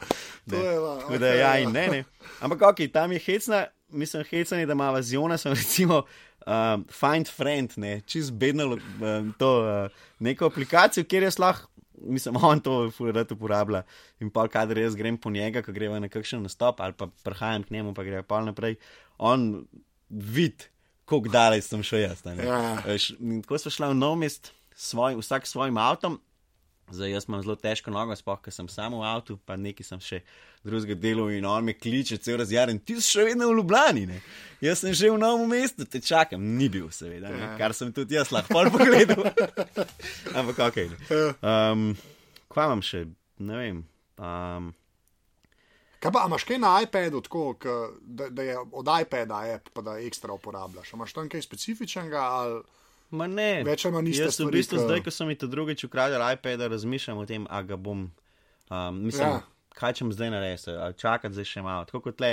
to je pa, Tako da ja in ne, ne. Ampak ok, tam je hecna, mislim, hecna je, da ima vaziona, sem recimo um, Find Friend, ne, čez bedno um, to uh, neko aplikacijo, kjer jaz lahko, mislim, on to furat uporablja in pa kadar jaz grem po njega, ko greva na kakšen nastop ali pa prihajam k njemu, pa gre pa naprej, on vid, koliko daleč sem šel jaz. Ja. In Tako smo šli v nov mest, svoj, vsak s svojim avtom. Zdaj, jaz imam zelo težko nogo, sploh, ker sem samo v avtu, pa nekaj sem še drugega dela in on me kliče, cel razjaren, ti si še vedno v Ljubljani. Ne? Jaz sem že v novem mestu, te čakam, ni bil, seveda, ne? kar sem tudi jaz lahko pogledal. Ampak ok. ne. Um, kva imam še, ne vem. Um, Kaj pa, imaš kaj na iPadu, tako, k, da, da je od iPada app, pa da ekstra uporabljaš? Imaš tam kaj specifičnega? Ali... Ma ne, Več ali manj iste jaz v stvari, bistvu ke- zdaj, ko so mi to drugič ukradli iPad, razmišljam o tem, a ga bom. Um, mislim, Ja. ja. kaj če zdaj naredil, ali čakati zdaj še malo. Tako kot le,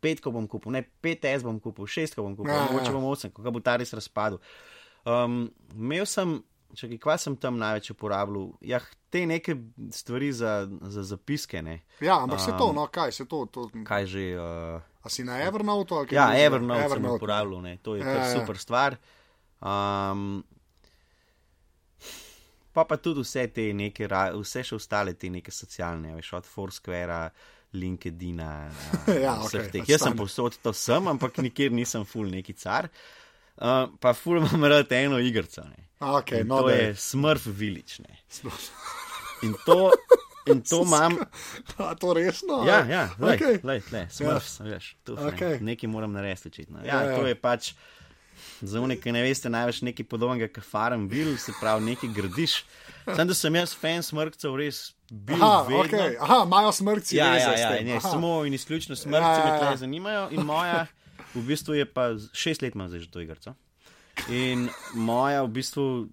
petko bom kupil, ne pet S bom kupil, šestko bom kupil, Ja, ja, mogoče ja. bom osem, kako bo ta res razpadel. Um, imel sem, čakaj, kva sem tam največ uporabljal? Ja, te neke stvari za, za zapiske, ne. Ja, ampak se to, Um, no, kaj se to. to Kaj že. Uh, a si na Evernote ali kaj? Ja, drugega? Evernote, Evernote sem uporabljal, ne. to je Ja, ja. super stvar. Um, pa pa tudi vse te neke, vse še ostale te neke socialne, veš, od Foursquarea, LinkedIna. Ja, okej, teh. Jaz sem povsod to sem, ampak nikjer nisem full neki car. Uh, pa ful imam rad eno igrico. Okay, no, to da je Smurf Village. Ne. In to, in to imam. A to resno? Ja, ja, lej, okay. lej, lej, smrf, ja. veš, tuf, okay. Ne. nekaj moram narediti, očitno. Ja, Ja, ja. ja, to je pač. Za unik, ki ne veste, največ nekaj podobnega, kot farem bil, se pravi, nekaj gradiš. Sam, da sem jaz fan smrkcev, res bil. Aha, vedno. okay. Aha, imajo smrtci. Ja, ja, ja, ne, samo in izključno Ja, ja, ja, me ja. tle zanimajo. In moja, v bistvu je pa šest let imam zdaj že to igrico. In moja, v bistvu,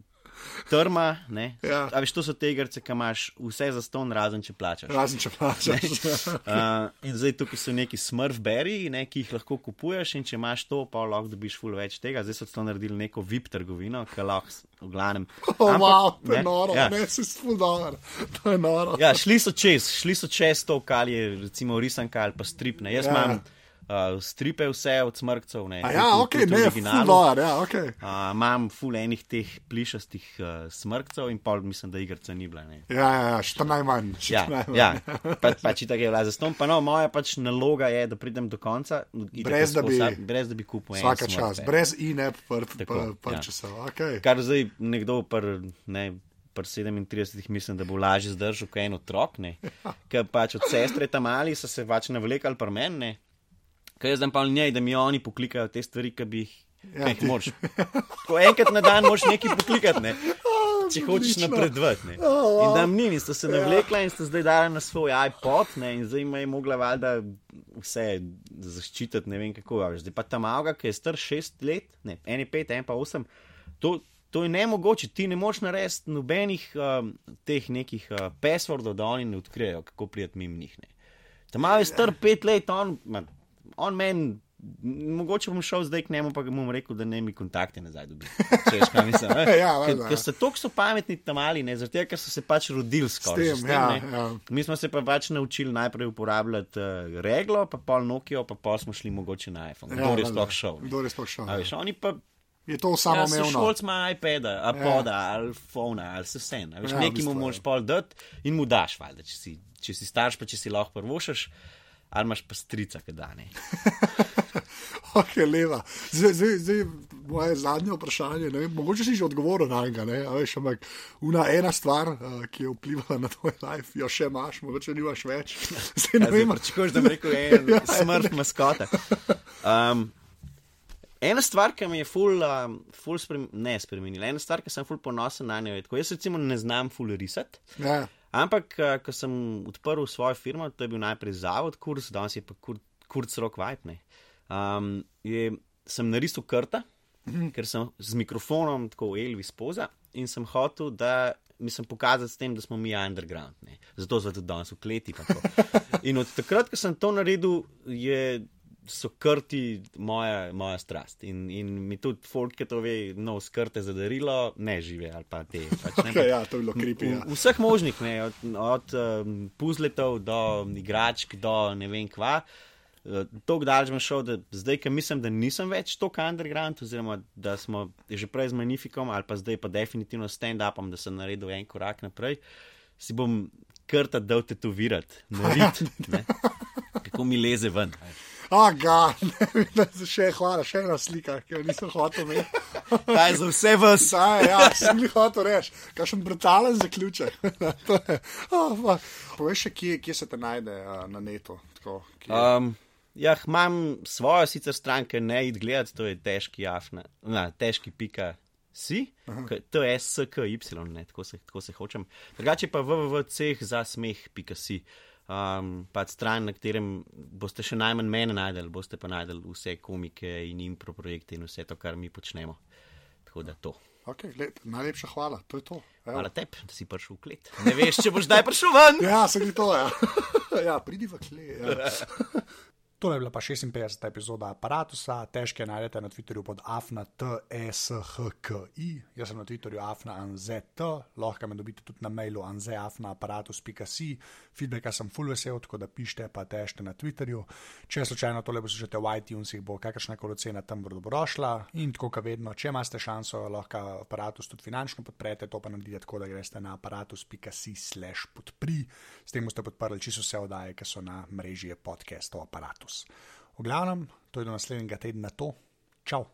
trma, ne. Ja. A veš, to so te igrice, ki imaš vse za ston, razen če plačaš. Razen če plačaš. Uh, in zdaj tukaj so neki smrfberi, ne, ki jih lahko kupuješ, in če imaš to, pa lahko dobiš ful več tega. Zdaj so to naredili neko VIP trgovino, ki lahko v glavnem. Oh, wow, to je ne, noro, ja. ne, si spul dobro. To je noro. Ja, šli so čez, šli so čez to, kar je recimo risanka ali pa strip. Ne. Jaz Ja. ja. Uh, stripe vse od smrkcev. Ne, A ja, tudi- ok, tudi ne, ful dobro, ja, ok. Uh, imam ful enih teh plišastih uh, smrkcev in pol mislim, da igrca ni bila. Ne. Ja, ja, ja, še najmanj. še Ja, najmanj. ja. Pa, pač tako je bila zaston. Pa no, moja pač naloga je, da pridem do konca, itak Brez, da bi- vsa- brez da bi kupil en Vsaka čas, pack. brez in-app Tako, ja. Okay. Kar zdaj nekdo pr, ne, pr 37 mislim, da bo lažje zdržal kot en otrok. Ker pač od sestre tam mali so se pač navlekali pri meni. Ne. Ker jaz znam pa njej, da mi oni poklikajo te stvari, ki bi jih. Ja, Ja, jih moraš. Ko enkrat na dan moraš nekaj poklikati, ne? če hočeš napredovati. ne. Oh. In da mi in sta se navlekla in sta zdaj dala na svoj iPod, ne, in zdaj ima je mogla valjda vse zaščititi, ne vem kako. veš. Zdaj pa ta malga, ki je star šest let, ne, en je pet, en pa osem, to, to je nemogoče, ti ne moš narediti nobenih um, teh nekih uh, passwordov, da oni ne odkrijejo, kako prijeti mimo njih. Ne. Ta mal je star pet let, on, ma, on meni. Mogoče bom šel zdaj k njemu, pa bom rekel, da ne mi kontakte nazaj dobi. Če veš, kaj mislim. eh? Ja, Ker- valjda, Ker ja. so tako so pametni tam mali, ne, zaradi tega, ker so se pač rodili skoraj. tem, s ja, ne. ja. Mi smo se pa pač naučili najprej uporabljati uh, reglo, pa pol Nokia, pa pol smo šli mogoče na iPhone. Kdo je sploh šel? Kdo je sploh šel? Veš, oni pa Je to Ja, samoumevno. šolc ima iPada, iPoda, ali fona, ali se vse. Ja, ja, nekaj mu bistvu, moraš ja. pol dati in mu daš, valjda, če si, če si starš, pa če si lahko prvošaš, ali imaš pa strica, ki da ne. Ok, leva. Zdaj, zdaj, zdaj moje zadnje vprašanje. Ne, vem, mogoče si že odgovoril na njega, ne, veš, ampak una ena stvar, uh, ki je vplivala na tvoj life, jo še imaš, mogoče nimaš več. Zdaj ne Ja, vem, pričakuješ, da bi rekel, en Ja, smrt maskota. Um, ena stvar, ki mi je ful, um, ful sprem, ne spremenila, ena stvar, ki sem ful ponosen na njo, je tako. Jaz recimo ne znam ful risati. Ja, Ampak, uh, ko sem odprl svojo firmo, to je bil najprej zavod, kurs, danes je pa kur, kurc rok vibe. Um, je, sem narisal krta, -hmm. ker sem z mikrofonom, tako Elvis poza, in sem hotel, da mislim pokazati s tem, da smo mi underground. Ne. Zato so tudi danes v kleti. In od takrat, ko sem to naredil, je. So krti moja, moja strast. In, in mi tudi folk, ki to ve, no, skrte za darilo, ne žive ali pa te. Pač, ne, Okay, ja, to je bilo creepy. Ja. V- Vseh možnih, ne, od, od um, puzletov do igračk, do ne vem kva. Uh, Tako daleč sem šel, da zdaj, ki mislim, da nisem več tako underground, oziroma da smo že prej z Magnificom ali pa zdaj pa definitivno s stand-upom, da sem naredil en korak naprej, si bom krta dal tetovirati, narediti, kako mi leze ven. Aga, ne, še hvala, še ena slika, ki jo nisem hotel imeti. Kaj za vse vas? Saj, ja, sem jih hotel reči, kakšen brutalen zaključek. Oh. Povej še, kje, kje se te najde uh, na netu. Tako, kje, Um, ja, imam svojo sicer stranke, ne id gledati, to je težki afna, na, težki pika. Si, to je SKY, ne, tako se, tako se hočem. Drugače pa www.ceh za smeh.si. Um, pa stran, na katerem boste še najmanj mene najdel, boste pa najdel vse komike in impro projekte in vse to, kar mi počnemo. Tako da to. okay, gled, najlepša hvala, to je to. Evo. Hvala tebi, da si prišel v klet. Ne veš, če boš zdaj prišel ven. Ja, se gre to, ja. ja, pridi v kle. Ja. To je bila pa 56. epizoda aparata, težke najdete na Twitterju pod afna.tshki, jaz sem na Twitterju afna.anzet, lahko me dobite tudi na mailu anzeafna.aparatus.si, feedbacka sem full vesel, tako da pišite pa težke na Twitterju. Če slučajno tole poslušate v iTunesih, bo kakršna koli cena tam dobrodošla in tako kot vedno, če imate šanso, lahko aparatus tudi finančno podprete, to pa naredite tako, da greste na aparatus.si slash podpri, s tem boste podprli čisto vse oddaje, ki so na mreži podcastov aparatus. V glavnem, to je do naslednjega tedna to. Čau!